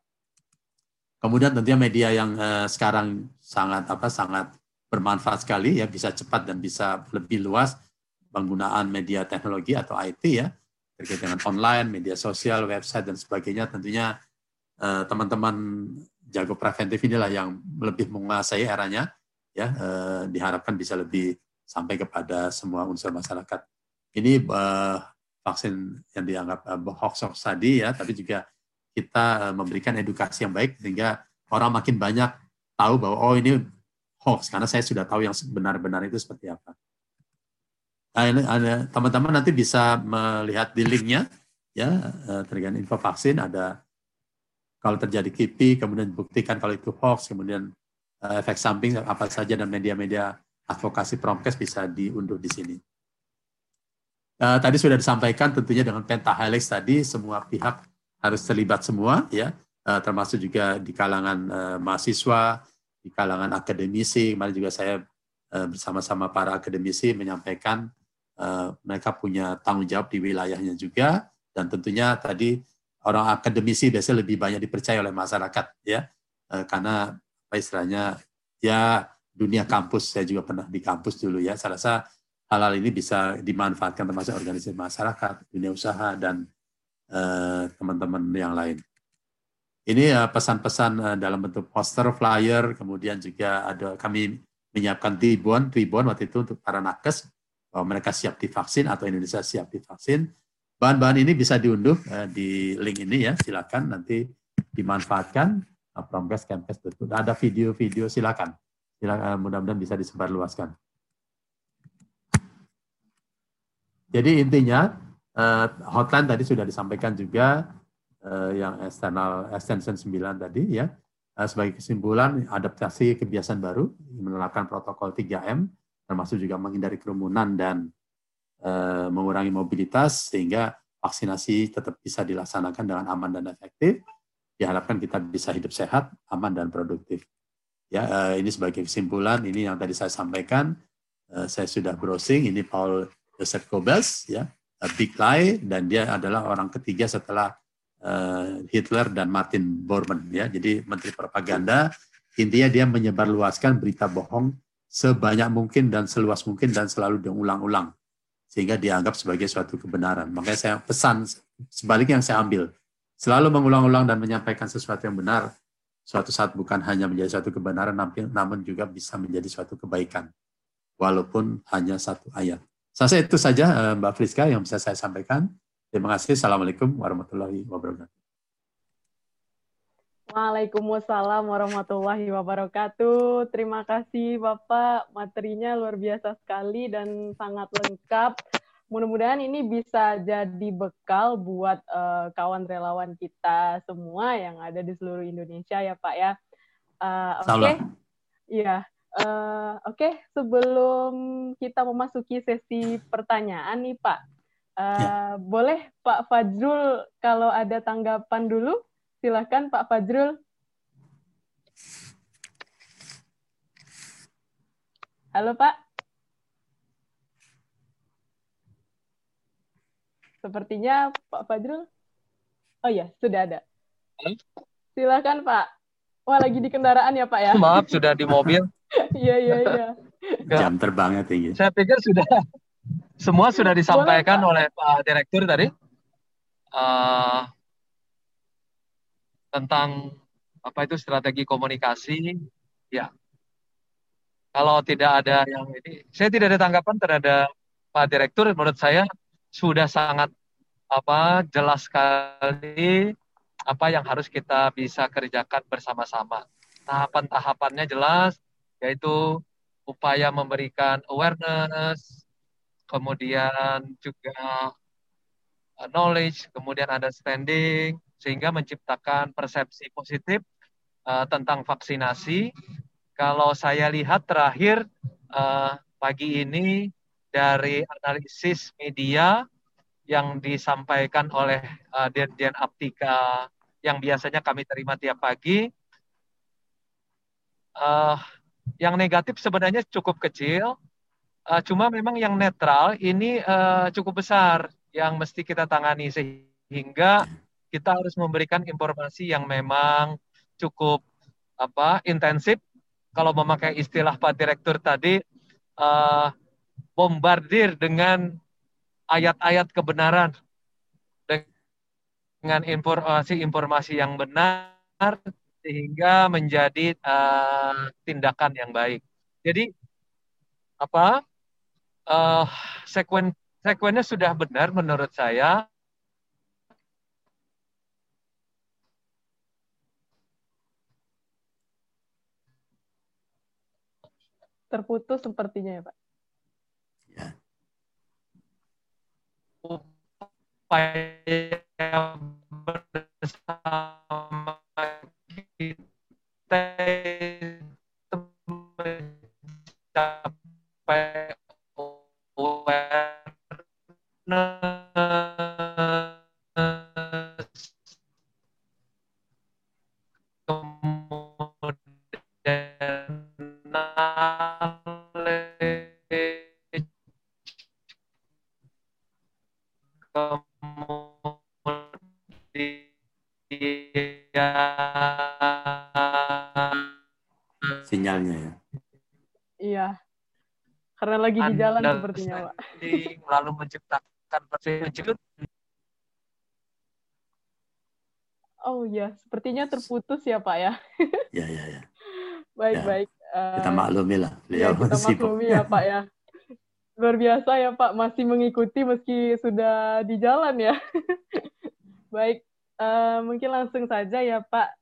Kemudian tentunya media yang sekarang sangat apa sangat bermanfaat sekali ya bisa cepat dan bisa lebih luas penggunaan media teknologi atau IT ya terkait dengan online, media sosial, website dan sebagainya tentunya teman-teman jago preventif inilah yang lebih menguasai eranya ya uh, diharapkan bisa lebih sampai kepada semua unsur masyarakat. Ini uh, vaksin yang dianggap uh, hoax hoax tadi ya, tapi juga kita uh, memberikan edukasi yang baik sehingga orang makin banyak tahu bahwa oh ini hoax karena saya sudah tahu yang benar-benar itu seperti apa. Nah, teman-teman nanti bisa melihat di linknya ya terkait info vaksin ada kalau terjadi KIPI kemudian buktikan kalau itu hoax kemudian efek samping apa saja dan media-media advokasi promkes bisa diunduh di sini. Uh, tadi sudah disampaikan tentunya dengan pentahelix tadi semua pihak harus terlibat semua ya uh, termasuk juga di kalangan uh, mahasiswa, di kalangan akademisi. Kemarin juga saya uh, bersama-sama para akademisi menyampaikan uh, mereka punya tanggung jawab di wilayahnya juga dan tentunya tadi orang akademisi biasanya lebih banyak dipercaya oleh masyarakat ya uh, karena apa istilahnya ya dunia kampus, saya juga pernah di kampus dulu ya. Saya rasa hal-hal ini bisa dimanfaatkan termasuk organisasi masyarakat, dunia usaha, dan eh, teman-teman uh, yang lain. Ini uh, pesan-pesan uh, dalam bentuk poster, flyer, kemudian juga ada kami menyiapkan ribuan, ribuan waktu itu untuk para nakes, bahwa mereka siap divaksin atau Indonesia siap divaksin. Bahan-bahan ini bisa diunduh uh, di link ini ya, silakan nanti dimanfaatkan. Promkes, Kemkes, ada video-video silakan silakan mudah-mudahan bisa disebarluaskan. Jadi intinya uh, hotline tadi sudah disampaikan juga uh, yang eksternal extension 9 tadi ya. Uh, sebagai kesimpulan adaptasi kebiasaan baru menerapkan protokol 3M termasuk juga menghindari kerumunan dan uh, mengurangi mobilitas sehingga vaksinasi tetap bisa dilaksanakan dengan aman dan efektif. Diharapkan kita bisa hidup sehat, aman dan produktif. Ya, uh, ini sebagai kesimpulan, ini yang tadi saya sampaikan, uh, saya sudah browsing, ini Paul Joseph Goebbels, ya, big lie, dan dia adalah orang ketiga setelah Hitler dan Martin Bormann, ya. Jadi Menteri Propaganda, intinya dia menyebarluaskan berita bohong sebanyak mungkin dan seluas mungkin dan selalu diulang-ulang sehingga dianggap sebagai suatu kebenaran. Makanya saya pesan sebaliknya yang saya ambil, selalu mengulang-ulang dan menyampaikan sesuatu yang benar suatu saat bukan hanya menjadi suatu kebenaran, namun juga bisa menjadi suatu kebaikan, walaupun hanya satu ayat. Saya itu saja eh, Mbak Friska yang bisa saya sampaikan. Terima kasih. Assalamualaikum warahmatullahi wabarakatuh. Waalaikumsalam warahmatullahi wabarakatuh. Terima kasih Bapak, materinya luar biasa sekali dan sangat lengkap mudah-mudahan ini bisa jadi bekal buat uh, kawan relawan kita semua yang ada di seluruh Indonesia ya Pak ya. Uh, Oke, okay. iya. Uh, Oke, okay. sebelum kita memasuki sesi pertanyaan nih Pak, uh, ya. boleh Pak Fajrul kalau ada tanggapan dulu, silahkan Pak Fajrul. Halo Pak. Sepertinya Pak Fajrul. Oh ya, sudah ada. Silakan Pak. Wah, lagi di kendaraan ya Pak ya? Maaf, sudah di mobil. Iya, iya, iya. Jam terbangnya tinggi. Saya pikir sudah semua sudah disampaikan Boleh, oleh Pak Direktur tadi. Uh, tentang apa itu strategi komunikasi. Ya. Kalau tidak ada yang ini, saya tidak ada tanggapan terhadap Pak Direktur. Menurut saya sudah sangat apa jelas sekali apa yang harus kita bisa kerjakan bersama-sama. Tahapan-tahapannya jelas, yaitu upaya memberikan awareness, kemudian juga knowledge, kemudian understanding, sehingga menciptakan persepsi positif uh, tentang vaksinasi. Kalau saya lihat terakhir uh, pagi ini dari analisis media yang disampaikan oleh uh, Dirjen Aptika yang biasanya kami terima tiap pagi. Uh, yang negatif sebenarnya cukup kecil, uh, cuma memang yang netral ini uh, cukup besar yang mesti kita tangani sehingga kita harus memberikan informasi yang memang cukup apa intensif kalau memakai istilah Pak Direktur tadi uh, bombardir dengan ayat-ayat kebenaran dengan informasi-informasi yang benar sehingga menjadi uh, tindakan yang baik. Jadi apa uh, sekuen sekuennya sudah benar menurut saya. Terputus sepertinya ya Pak. Ya. Upaya bersama kita mencapai sinyalnya ya. Iya. Karena lagi di jalan sepertinya, Pak. Lalu menciptakan menciptakan Oh iya, sepertinya terputus ya Pak ya. Iya, iya, iya. Baik, ya. baik. Kita maklumi lah. Ya, kita maklumi ya Pak ya. Luar biasa ya Pak, masih mengikuti meski sudah di jalan ya. baik, uh, mungkin langsung saja ya Pak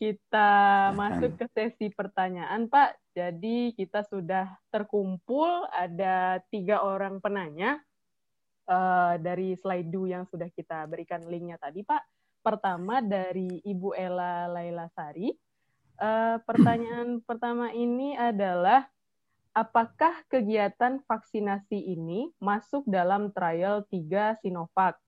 kita masuk ke sesi pertanyaan, Pak. Jadi kita sudah terkumpul ada tiga orang penanya uh, dari slide yang sudah kita berikan linknya tadi, Pak. Pertama dari Ibu Ella Laila Sari. Uh, pertanyaan pertama ini adalah apakah kegiatan vaksinasi ini masuk dalam trial 3 Sinovac?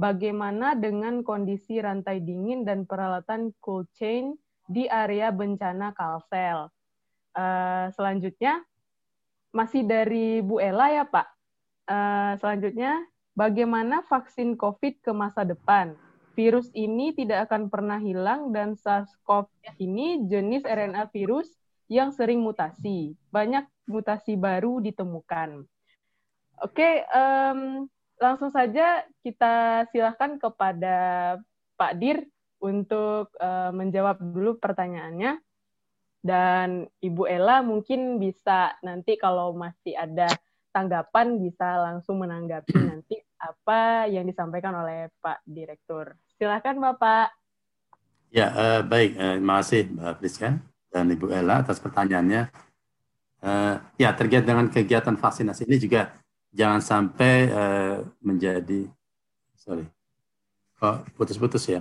bagaimana dengan kondisi rantai dingin dan peralatan cold chain di area bencana Kalsel. Uh, selanjutnya, masih dari Bu Ella ya Pak. Uh, selanjutnya, bagaimana vaksin COVID ke masa depan? Virus ini tidak akan pernah hilang dan SARS-CoV ini jenis RNA virus yang sering mutasi. Banyak mutasi baru ditemukan. Oke, um, langsung saja kita silahkan kepada Pak Dir untuk uh, menjawab dulu pertanyaannya. Dan Ibu Ella mungkin bisa nanti kalau masih ada tanggapan bisa langsung menanggapi nanti apa yang disampaikan oleh Pak Direktur. Silakan Bapak. Ya, uh, baik. Uh, terima kasih Mbak Priska dan Ibu Ella atas pertanyaannya. Uh, ya, terkait dengan kegiatan vaksinasi ini juga jangan sampai uh, menjadi sorry kok putus-putus ya?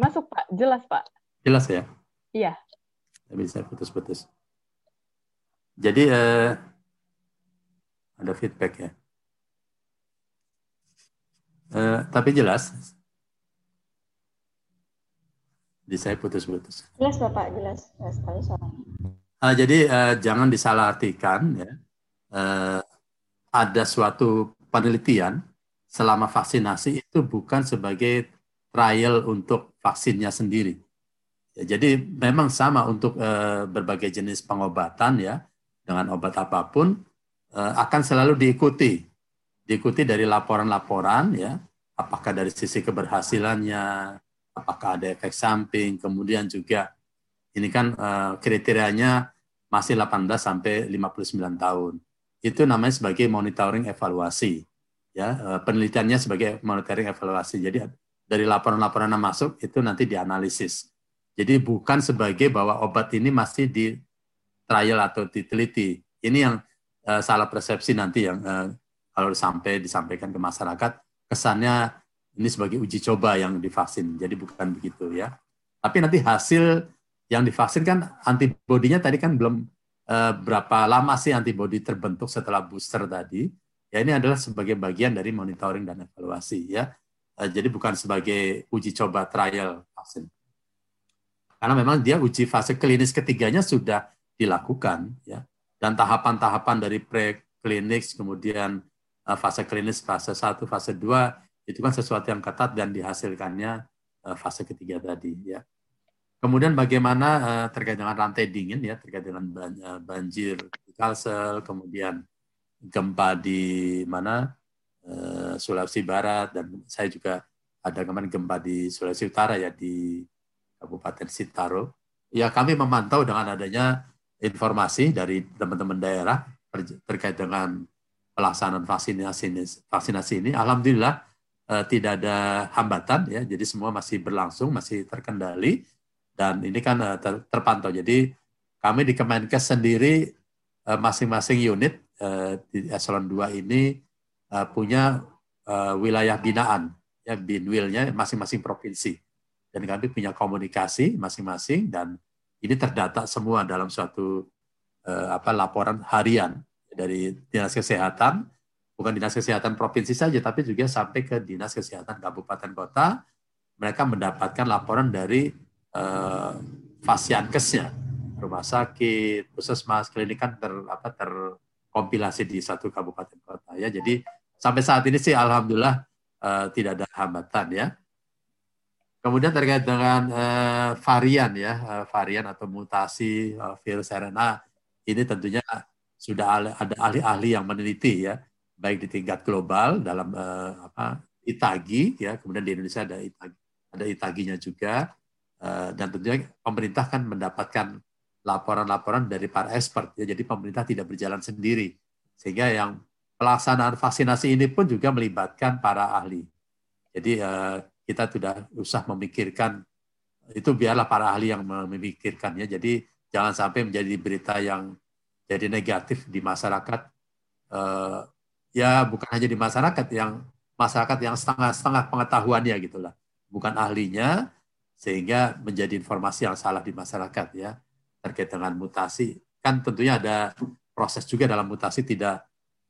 Masuk pak. Jelas pak. Jelas ya? Iya. Tapi saya putus-putus. Jadi uh, ada feedback ya? Uh, tapi jelas di saya putus-putus. Jelas bapak jelas. Jelas sekali soalnya uh, jadi uh, jangan disalahartikan ya. Eh, ada suatu penelitian selama vaksinasi itu bukan sebagai trial untuk vaksinnya sendiri. Ya, jadi memang sama untuk eh, berbagai jenis pengobatan ya. Dengan obat apa pun eh, akan selalu diikuti, diikuti dari laporan-laporan ya, apakah dari sisi keberhasilannya, apakah ada efek samping, kemudian juga ini kan eh, kriterianya masih 18 sampai 59 tahun. Itu namanya sebagai monitoring evaluasi ya eh, penelitiannya sebagai monitoring evaluasi. Jadi dari laporan-laporan yang masuk itu nanti dianalisis. Jadi bukan sebagai bahwa obat ini masih di trial atau diteliti. Ini yang uh, salah persepsi nanti yang uh, kalau sampai disampaikan ke masyarakat kesannya ini sebagai uji coba yang divaksin jadi bukan begitu ya tapi nanti hasil yang divaksin kan antibodinya tadi kan belum Eh, berapa lama sih antibodi terbentuk setelah booster tadi. Ya ini adalah sebagai bagian dari monitoring dan evaluasi ya. Eh, jadi bukan sebagai uji coba trial vaksin. Karena memang dia uji fase klinis ketiganya sudah dilakukan ya. Dan tahapan-tahapan dari pre-klinis kemudian eh, fase klinis fase 1, fase 2 itu kan sesuatu yang ketat dan dihasilkannya uh, fase ketiga tadi ya. Kemudian bagaimana uh, terkait dengan rantai dingin ya, terkait dengan uh, banjir di Kalsel, kemudian gempa di mana Sulawesi Barat dan saya juga ada kemarin gempa di Sulawesi Utara ya di Kabupaten Sitaro. Ya kami memantau dengan adanya informasi dari teman-teman daerah terkait dengan pelaksanaan vaksinasi ini, vaksinasi ini. Alhamdulillah uh, tidak ada hambatan ya, jadi semua masih berlangsung, masih terkendali dan ini kan uh, ter, terpantau. Jadi kami di Kemenkes sendiri uh, masing-masing unit uh, di eselon 2 ini uh, punya uh, wilayah binaan ya binwilnya masing-masing provinsi dan kami punya komunikasi masing-masing dan ini terdata semua dalam suatu uh, apa laporan harian dari dinas kesehatan bukan dinas kesehatan provinsi saja tapi juga sampai ke dinas kesehatan kabupaten kota mereka mendapatkan laporan dari uh, fasiankesnya. Rumah sakit puskesmas klinik kan ter apa terkompilasi di satu kabupaten kota ya. Jadi sampai saat ini sih alhamdulillah uh, tidak ada hambatan ya. Kemudian terkait dengan uh, varian ya uh, varian atau mutasi uh, virus RNA ini tentunya sudah ada ahli-ahli yang meneliti ya baik di tingkat global dalam uh, apa Itagi ya. Kemudian di Indonesia ada Itagi ada Itaginya juga. Eh, dan tentunya pemerintah kan mendapatkan laporan-laporan dari para expert ya. Jadi pemerintah tidak berjalan sendiri. Sehingga yang pelaksanaan vaksinasi ini pun juga melibatkan para ahli. Jadi uh, kita tidak usah memikirkan itu biarlah para ahli yang memikirkannya jadi jangan sampai menjadi berita yang jadi negatif di masyarakat uh, ya bukan hanya di masyarakat yang masyarakat yang setengah-setengah pengetahuannya gitulah. Bukan ahlinya sehingga menjadi informasi yang salah di masyarakat ya terkait dengan mutasi. Kan tentunya ada proses juga dalam mutasi tidak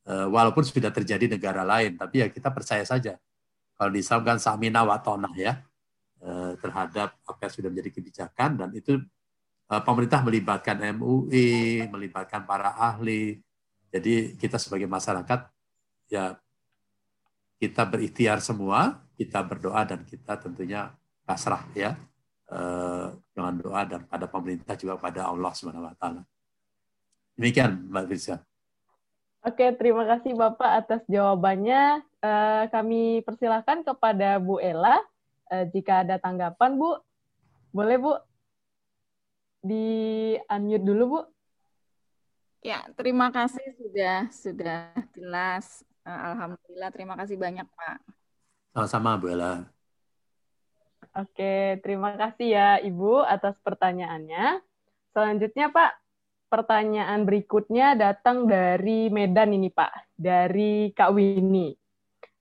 eh, walaupun sudah terjadi negara lain tapi ya kita percaya saja. Kalau di samina watonah ya eh, terhadap apa yang sudah menjadi kebijakan dan itu eh, pemerintah melibatkan MUI melibatkan para ahli. Jadi kita sebagai masyarakat ya kita berikhtiar semua kita berdoa dan kita tentunya pasrah ya eh, dengan doa dan pada pemerintah juga pada Allah Subhanahu wa taala. Demikian Mbak Firsa. Oke, terima kasih Bapak atas jawabannya. Eh, kami persilahkan kepada Bu Ella eh, jika ada tanggapan Bu. Boleh Bu? Di unmute dulu Bu. Ya, terima kasih sudah sudah jelas. Alhamdulillah, terima kasih banyak Pak. Sama-sama Bu Ella. Oke, terima kasih ya Ibu atas pertanyaannya. Selanjutnya Pak, pertanyaan berikutnya datang dari Medan ini Pak, dari Kak Winnie,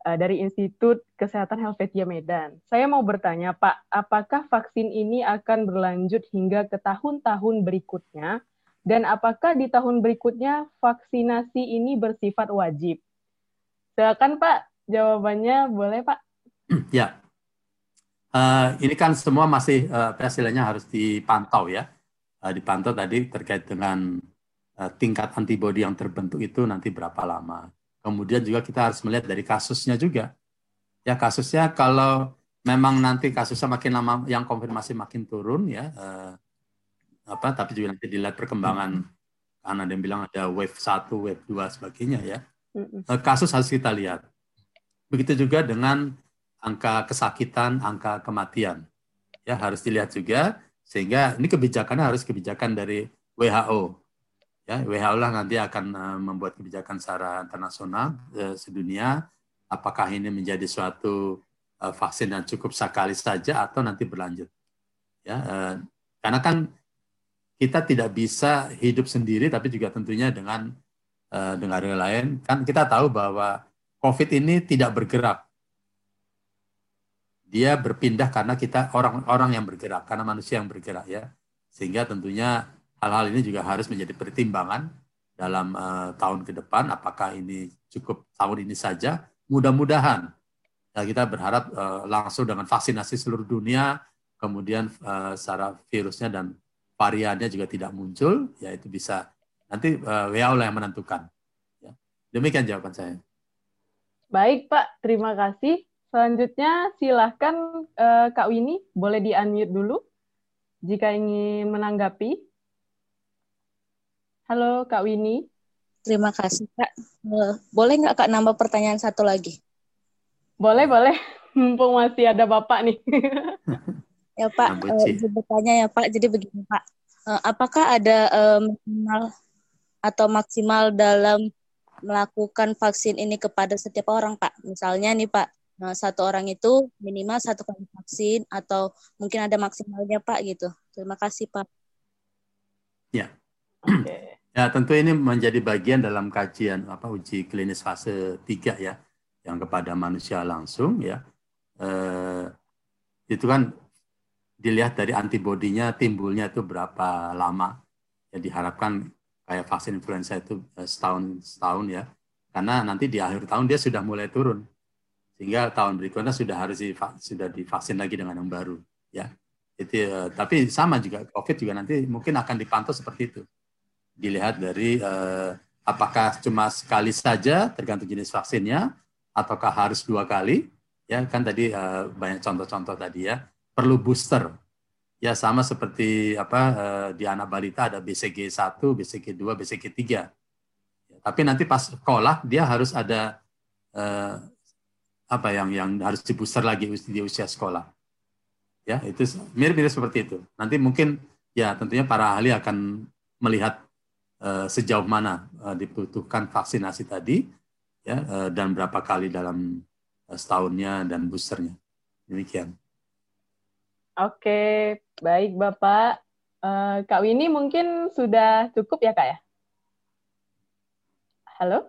eh, dari Institut Kesehatan Helvetia Medan. Saya mau bertanya Pak, apakah vaksin ini akan berlanjut hingga ke tahun-tahun berikutnya? Dan apakah di tahun berikutnya vaksinasi ini bersifat wajib? Silakan Pak, jawabannya boleh Pak? Ya, Uh, ini kan semua masih uh, hasilnya harus dipantau ya. Uh, dipantau tadi terkait dengan uh, tingkat antibodi yang terbentuk itu nanti berapa lama. Kemudian juga kita harus melihat dari kasusnya juga. Ya kasusnya kalau memang nanti kasusnya makin lama yang konfirmasi makin turun ya uh, apa tapi juga nanti dilihat perkembangan karena ada yang bilang ada wave 1, wave 2 sebagainya ya. Uh, kasus harus kita lihat. Begitu juga dengan angka kesakitan, angka kematian. Ya, harus dilihat juga sehingga ini kebijakannya harus kebijakan dari WHO. Ya, WHO lah nanti akan uh, membuat kebijakan secara internasional uh, sedunia apakah ini menjadi suatu uh, vaksin yang cukup sekali saja atau nanti berlanjut. Ya, uh, karena kan kita tidak bisa hidup sendiri tapi juga tentunya dengan uh, dengan lain kan kita tahu bahwa COVID ini tidak bergerak dia berpindah karena kita orang-orang yang bergerak, karena manusia yang bergerak ya. Sehingga tentunya hal-hal ini juga harus menjadi pertimbangan dalam uh, tahun ke depan. Apakah ini cukup tahun ini saja? Mudah-mudahan ya, kita berharap uh, langsung dengan vaksinasi seluruh dunia, kemudian uh, secara virusnya dan variannya juga tidak muncul, ya itu bisa nanti uh, WHO lah yang menentukan. Ya. Demikian jawaban saya. Baik Pak, terima kasih. Selanjutnya silahkan uh, Kak Winnie boleh di-unmute dulu jika ingin menanggapi. Halo Kak Winnie. Terima kasih Kak. Eh, boleh nggak Kak nambah pertanyaan satu lagi? Boleh, boleh. Mumpung masih ada Bapak nih. ya Pak, uh, bertanya ya Pak. Jadi begini Pak, uh, apakah ada uh, minimal atau maksimal dalam melakukan vaksin ini kepada setiap orang Pak? Misalnya nih Pak, Nah, satu orang itu minimal satu kali vaksin atau mungkin ada maksimalnya Pak gitu. Terima kasih Pak. Ya. Okay. Ya, tentu ini menjadi bagian dalam kajian apa uji klinis fase 3 ya, yang kepada manusia langsung ya. Eh, itu kan dilihat dari antibodinya timbulnya itu berapa lama. Ya diharapkan kayak vaksin influenza itu eh, setahun setahun ya. Karena nanti di akhir tahun dia sudah mulai turun. Sehingga tahun berikutnya sudah harus di, sudah divaksin lagi dengan yang baru ya. Itu uh, tapi sama juga covid juga nanti mungkin akan dipantau seperti itu. Dilihat dari uh, apakah cuma sekali saja tergantung jenis vaksinnya ataukah harus dua kali ya. Kan tadi uh, banyak contoh-contoh tadi ya. Perlu booster ya sama seperti apa uh, di anak balita ada BCG 1, BCG 2, BCG 3 ya, tapi nanti pas sekolah dia harus ada uh, apa yang yang harus di booster lagi di usia sekolah. Ya, itu mirip-mirip seperti itu. Nanti mungkin ya tentunya para ahli akan melihat uh, sejauh mana uh, dibutuhkan vaksinasi tadi ya uh, dan berapa kali dalam uh, setahunnya dan boosternya. Demikian. Oke, baik Bapak. Uh, Kak Winnie mungkin sudah cukup ya Kak ya? Halo?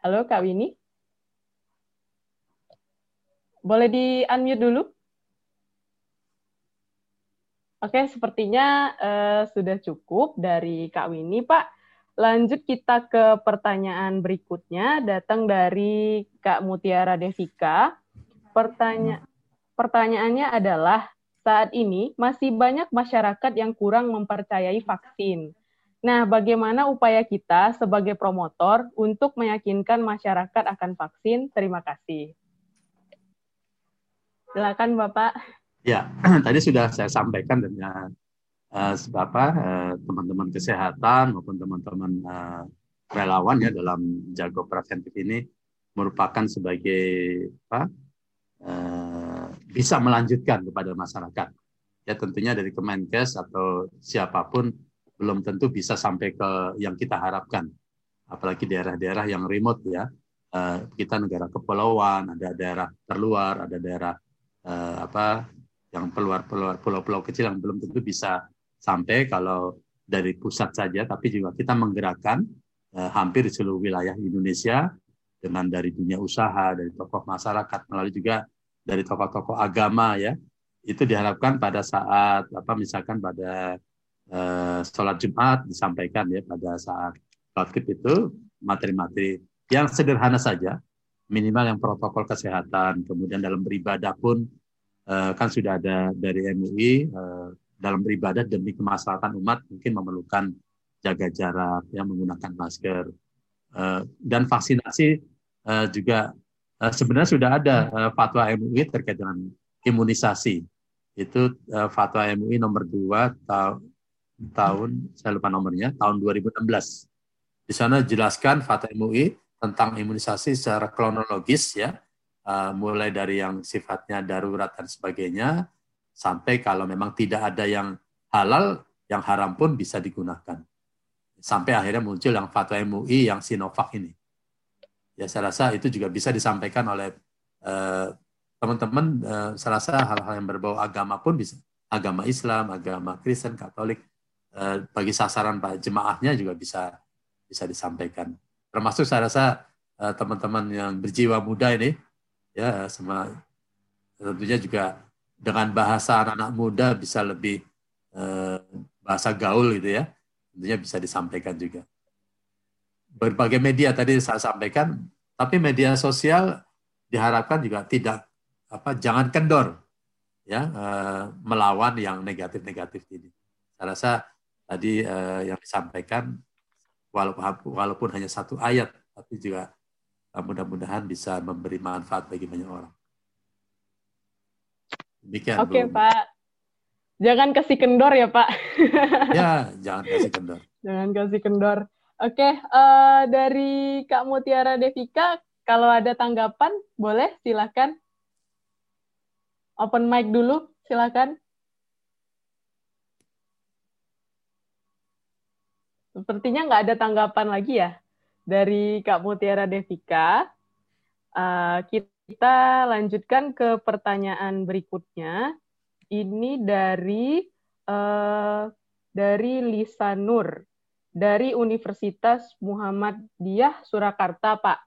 Halo Kak Winnie? Boleh di-unmute dulu? Oke, sepertinya uh, sudah cukup dari Kak Winnie, Pak. Lanjut kita ke pertanyaan berikutnya, datang dari Kak Mutiara Devika. Pertanya pertanyaannya adalah, saat ini masih banyak masyarakat yang kurang mempercayai vaksin. Nah, bagaimana upaya kita sebagai promotor untuk meyakinkan masyarakat akan vaksin? Terima kasih. Silakan Bapak. Ya, tadi sudah saya sampaikan dengan uh, Bapak, uh, teman-teman kesehatan maupun teman-teman uh, relawan ya dalam jago preventif ini merupakan sebagai apa, uh, bisa melanjutkan kepada masyarakat. Ya tentunya dari Kemenkes atau siapa pun belum tentu bisa sampai ke yang kita harapkan. Apalagi daerah-daerah yang remote ya. Uh, kita negara kepulauan, ada daerah terluar, ada daerah uh, apa yang keluar-keluar pulau-pulau kecil yang belum tentu bisa sampai kalau dari pusat saja, tapi juga kita menggerakkan uh, hampir di seluruh wilayah Indonesia dengan dari dunia usaha, dari tokoh masyarakat, melalui juga dari tokoh-tokoh agama ya. Itu diharapkan pada saat apa misalkan pada uh, sholat Jumat disampaikan ya pada saat khotib itu materi-materi yang sederhana saja minimal yang protokol kesehatan, kemudian dalam beribadah pun uh, kan sudah ada dari MUI eh, dalam beribadah demi kemaslahatan umat mungkin memerlukan jaga jarak, ya menggunakan masker uh, dan vaksinasi uh, juga uh, sebenarnya sudah ada uh, fatwa MUI terkait dengan imunisasi itu uh, fatwa MUI nomor 2 ta tahun saya lupa nomornya tahun 2016 di sana jelaskan fatwa MUI tentang imunisasi secara kronologis ya, uh, mulai dari yang sifatnya darurat dan sebagainya, sampai kalau memang tidak ada yang halal, yang haram pun bisa digunakan. Sampai akhirnya muncul yang fatwa MUI yang Sinovac ini. Ya saya rasa itu juga bisa disampaikan oleh uh, teman-teman, uh, saya rasa hal-hal yang berbau agama pun bisa, agama Islam, agama Kristen, Katolik, uh, bagi sasaran pak jemaahnya juga bisa bisa disampaikan. Termasuk saya rasa uh, teman-teman yang berjiwa muda ini ya sama tentunya juga dengan bahasa anak-anak muda bisa lebih uh, bahasa gaul gitu ya tentunya bisa disampaikan juga berbagai media tadi saya sampaikan tapi media sosial diharapkan juga tidak apa jangan kendor ya uh, melawan yang negatif-negatif ini saya rasa tadi uh, yang disampaikan walaupun walaupun hanya satu ayat tapi juga mudah-mudahan bisa memberi manfaat bagi banyak orang. Demikian. Oke, okay, Pak. Jangan kasih kendor ya, Pak. ya, jangan kasih kendor. Jangan kasih kendor. Oke, uh, dari Kak Mutiara Devika, kalau ada tanggapan, boleh silakan. Open mic dulu, silakan. Sepertinya nggak ada tanggapan lagi ya dari Kak Mutiara Devika. Uh, kita lanjutkan ke pertanyaan berikutnya. Ini dari uh, dari Lisa Nur dari Universitas Muhammadiyah Surakarta, Pak.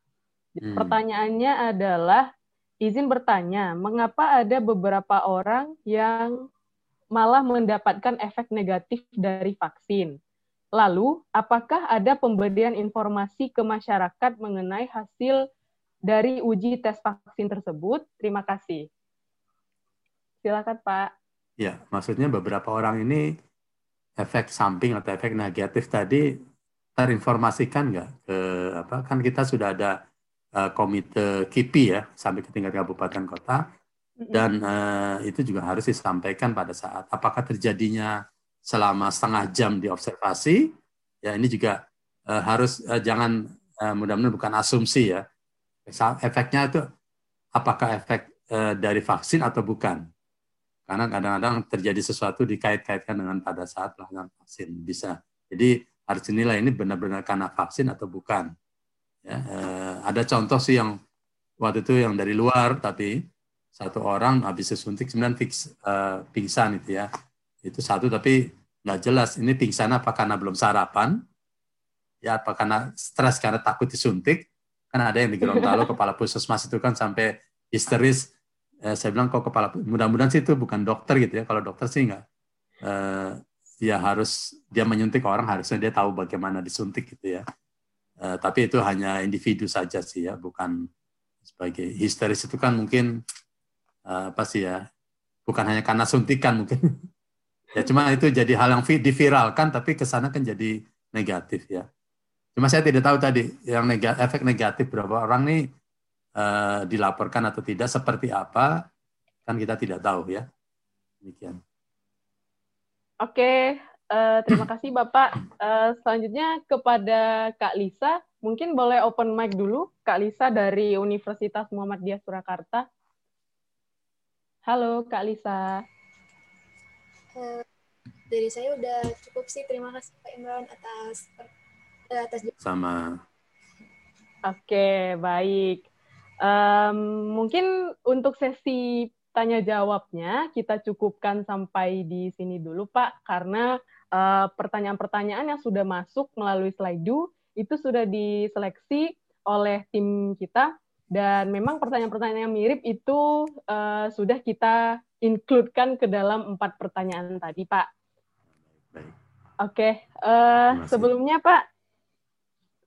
Hmm. Pertanyaannya adalah izin bertanya, mengapa ada beberapa orang yang malah mendapatkan efek negatif dari vaksin? Lalu, apakah ada pemberian informasi ke masyarakat mengenai hasil dari uji tes vaksin tersebut? Terima kasih. Silakan, Pak. Ya, maksudnya beberapa orang ini efek samping atau efek negatif tadi terinformasikan nggak ke apa? Kan kita sudah ada uh, komite KIPI ya sampai ke tingkat kabupaten kota dan uh, itu juga harus disampaikan pada saat apakah terjadinya selama setengah jam diobservasi, ya ini juga uh, harus uh, jangan uh, mudah-mudahan bukan asumsi ya. Efeknya itu apakah efek uh, dari vaksin atau bukan? Karena kadang-kadang terjadi sesuatu dikait-kaitkan dengan pada saat pelaksanaan vaksin bisa. Jadi harus dinilai ini benar-benar karena vaksin atau bukan. Ya, uh, ada contoh sih yang waktu itu yang dari luar tapi satu orang habis disuntik kemudian fix uh, pingsan itu ya itu satu tapi nggak jelas ini pingsan apa karena belum sarapan ya apa karena stres karena takut disuntik kan ada yang di Gorontalo kepala puskesmas itu kan sampai histeris eh, saya bilang kok kepala mudah-mudahan sih itu bukan dokter gitu ya. Kalau dokter sih nggak eh, dia harus dia menyuntik orang harusnya dia tahu bagaimana disuntik gitu ya. Eh, tapi itu hanya individu saja sih ya bukan sebagai histeris itu kan mungkin eh, apa sih ya bukan hanya karena suntikan mungkin. Ya cuma itu jadi hal yang diviralkan tapi ke sana kan jadi negatif ya. Cuma saya tidak tahu tadi yang negatif, efek negatif berapa orang nih uh, dilaporkan atau tidak seperti apa kan kita tidak tahu ya. Demikian. Oke, uh, terima kasih Bapak. Uh, selanjutnya kepada Kak Lisa, mungkin boleh open mic dulu, Kak Lisa dari Universitas Muhammadiyah Surakarta. Halo Kak Lisa. Uh, dari saya udah cukup sih. Terima kasih Pak Imran atas atas sama. Oke, baik. Um, mungkin untuk sesi tanya jawabnya kita cukupkan sampai di sini dulu Pak, karena pertanyaan-pertanyaan uh, yang sudah masuk melalui slide itu sudah diseleksi oleh tim kita dan memang pertanyaan-pertanyaan yang mirip itu uh, sudah kita includekan ke dalam empat pertanyaan tadi, Pak. Oke, okay. uh, eh, sebelumnya Pak,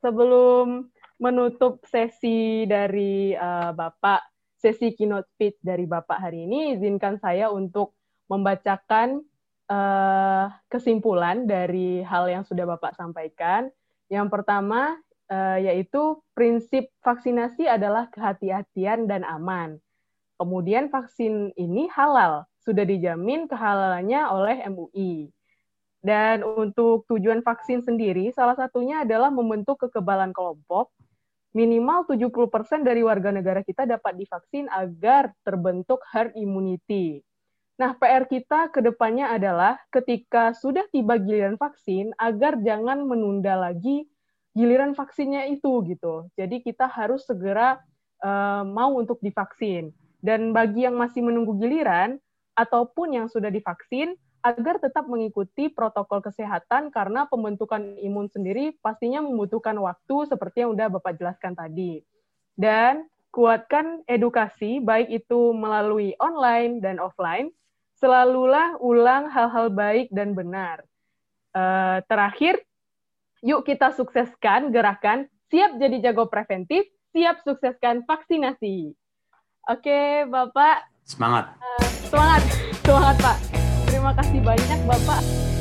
sebelum menutup sesi dari uh, Bapak, sesi keynote speech dari Bapak hari ini, izinkan saya untuk membacakan uh, kesimpulan dari hal yang sudah Bapak sampaikan. Yang pertama, uh, yaitu prinsip vaksinasi adalah kehati-hatian dan aman. Kemudian vaksin ini halal, sudah dijamin kehalalannya oleh MUI. Dan untuk tujuan vaksin sendiri, salah satunya adalah membentuk kekebalan kelompok. Minimal 70% dari warga negara kita dapat divaksin agar terbentuk herd immunity. Nah, PR kita ke depannya adalah ketika sudah tiba giliran vaksin, agar jangan menunda lagi giliran vaksinnya itu gitu. Jadi kita harus segera uh, mau untuk divaksin. Dan bagi yang masih menunggu giliran ataupun yang sudah divaksin, agar tetap mengikuti protokol kesehatan karena pembentukan imun sendiri pastinya membutuhkan waktu seperti yang sudah Bapak jelaskan tadi. Dan kuatkan edukasi baik itu melalui online dan offline, selalulah ulang hal-hal baik dan benar. Uh, terakhir, yuk kita sukseskan gerakan siap jadi jago preventif, siap sukseskan vaksinasi. Oke, Bapak. Semangat. Uh, semangat, semangat Pak. Terima kasih banyak Bapak.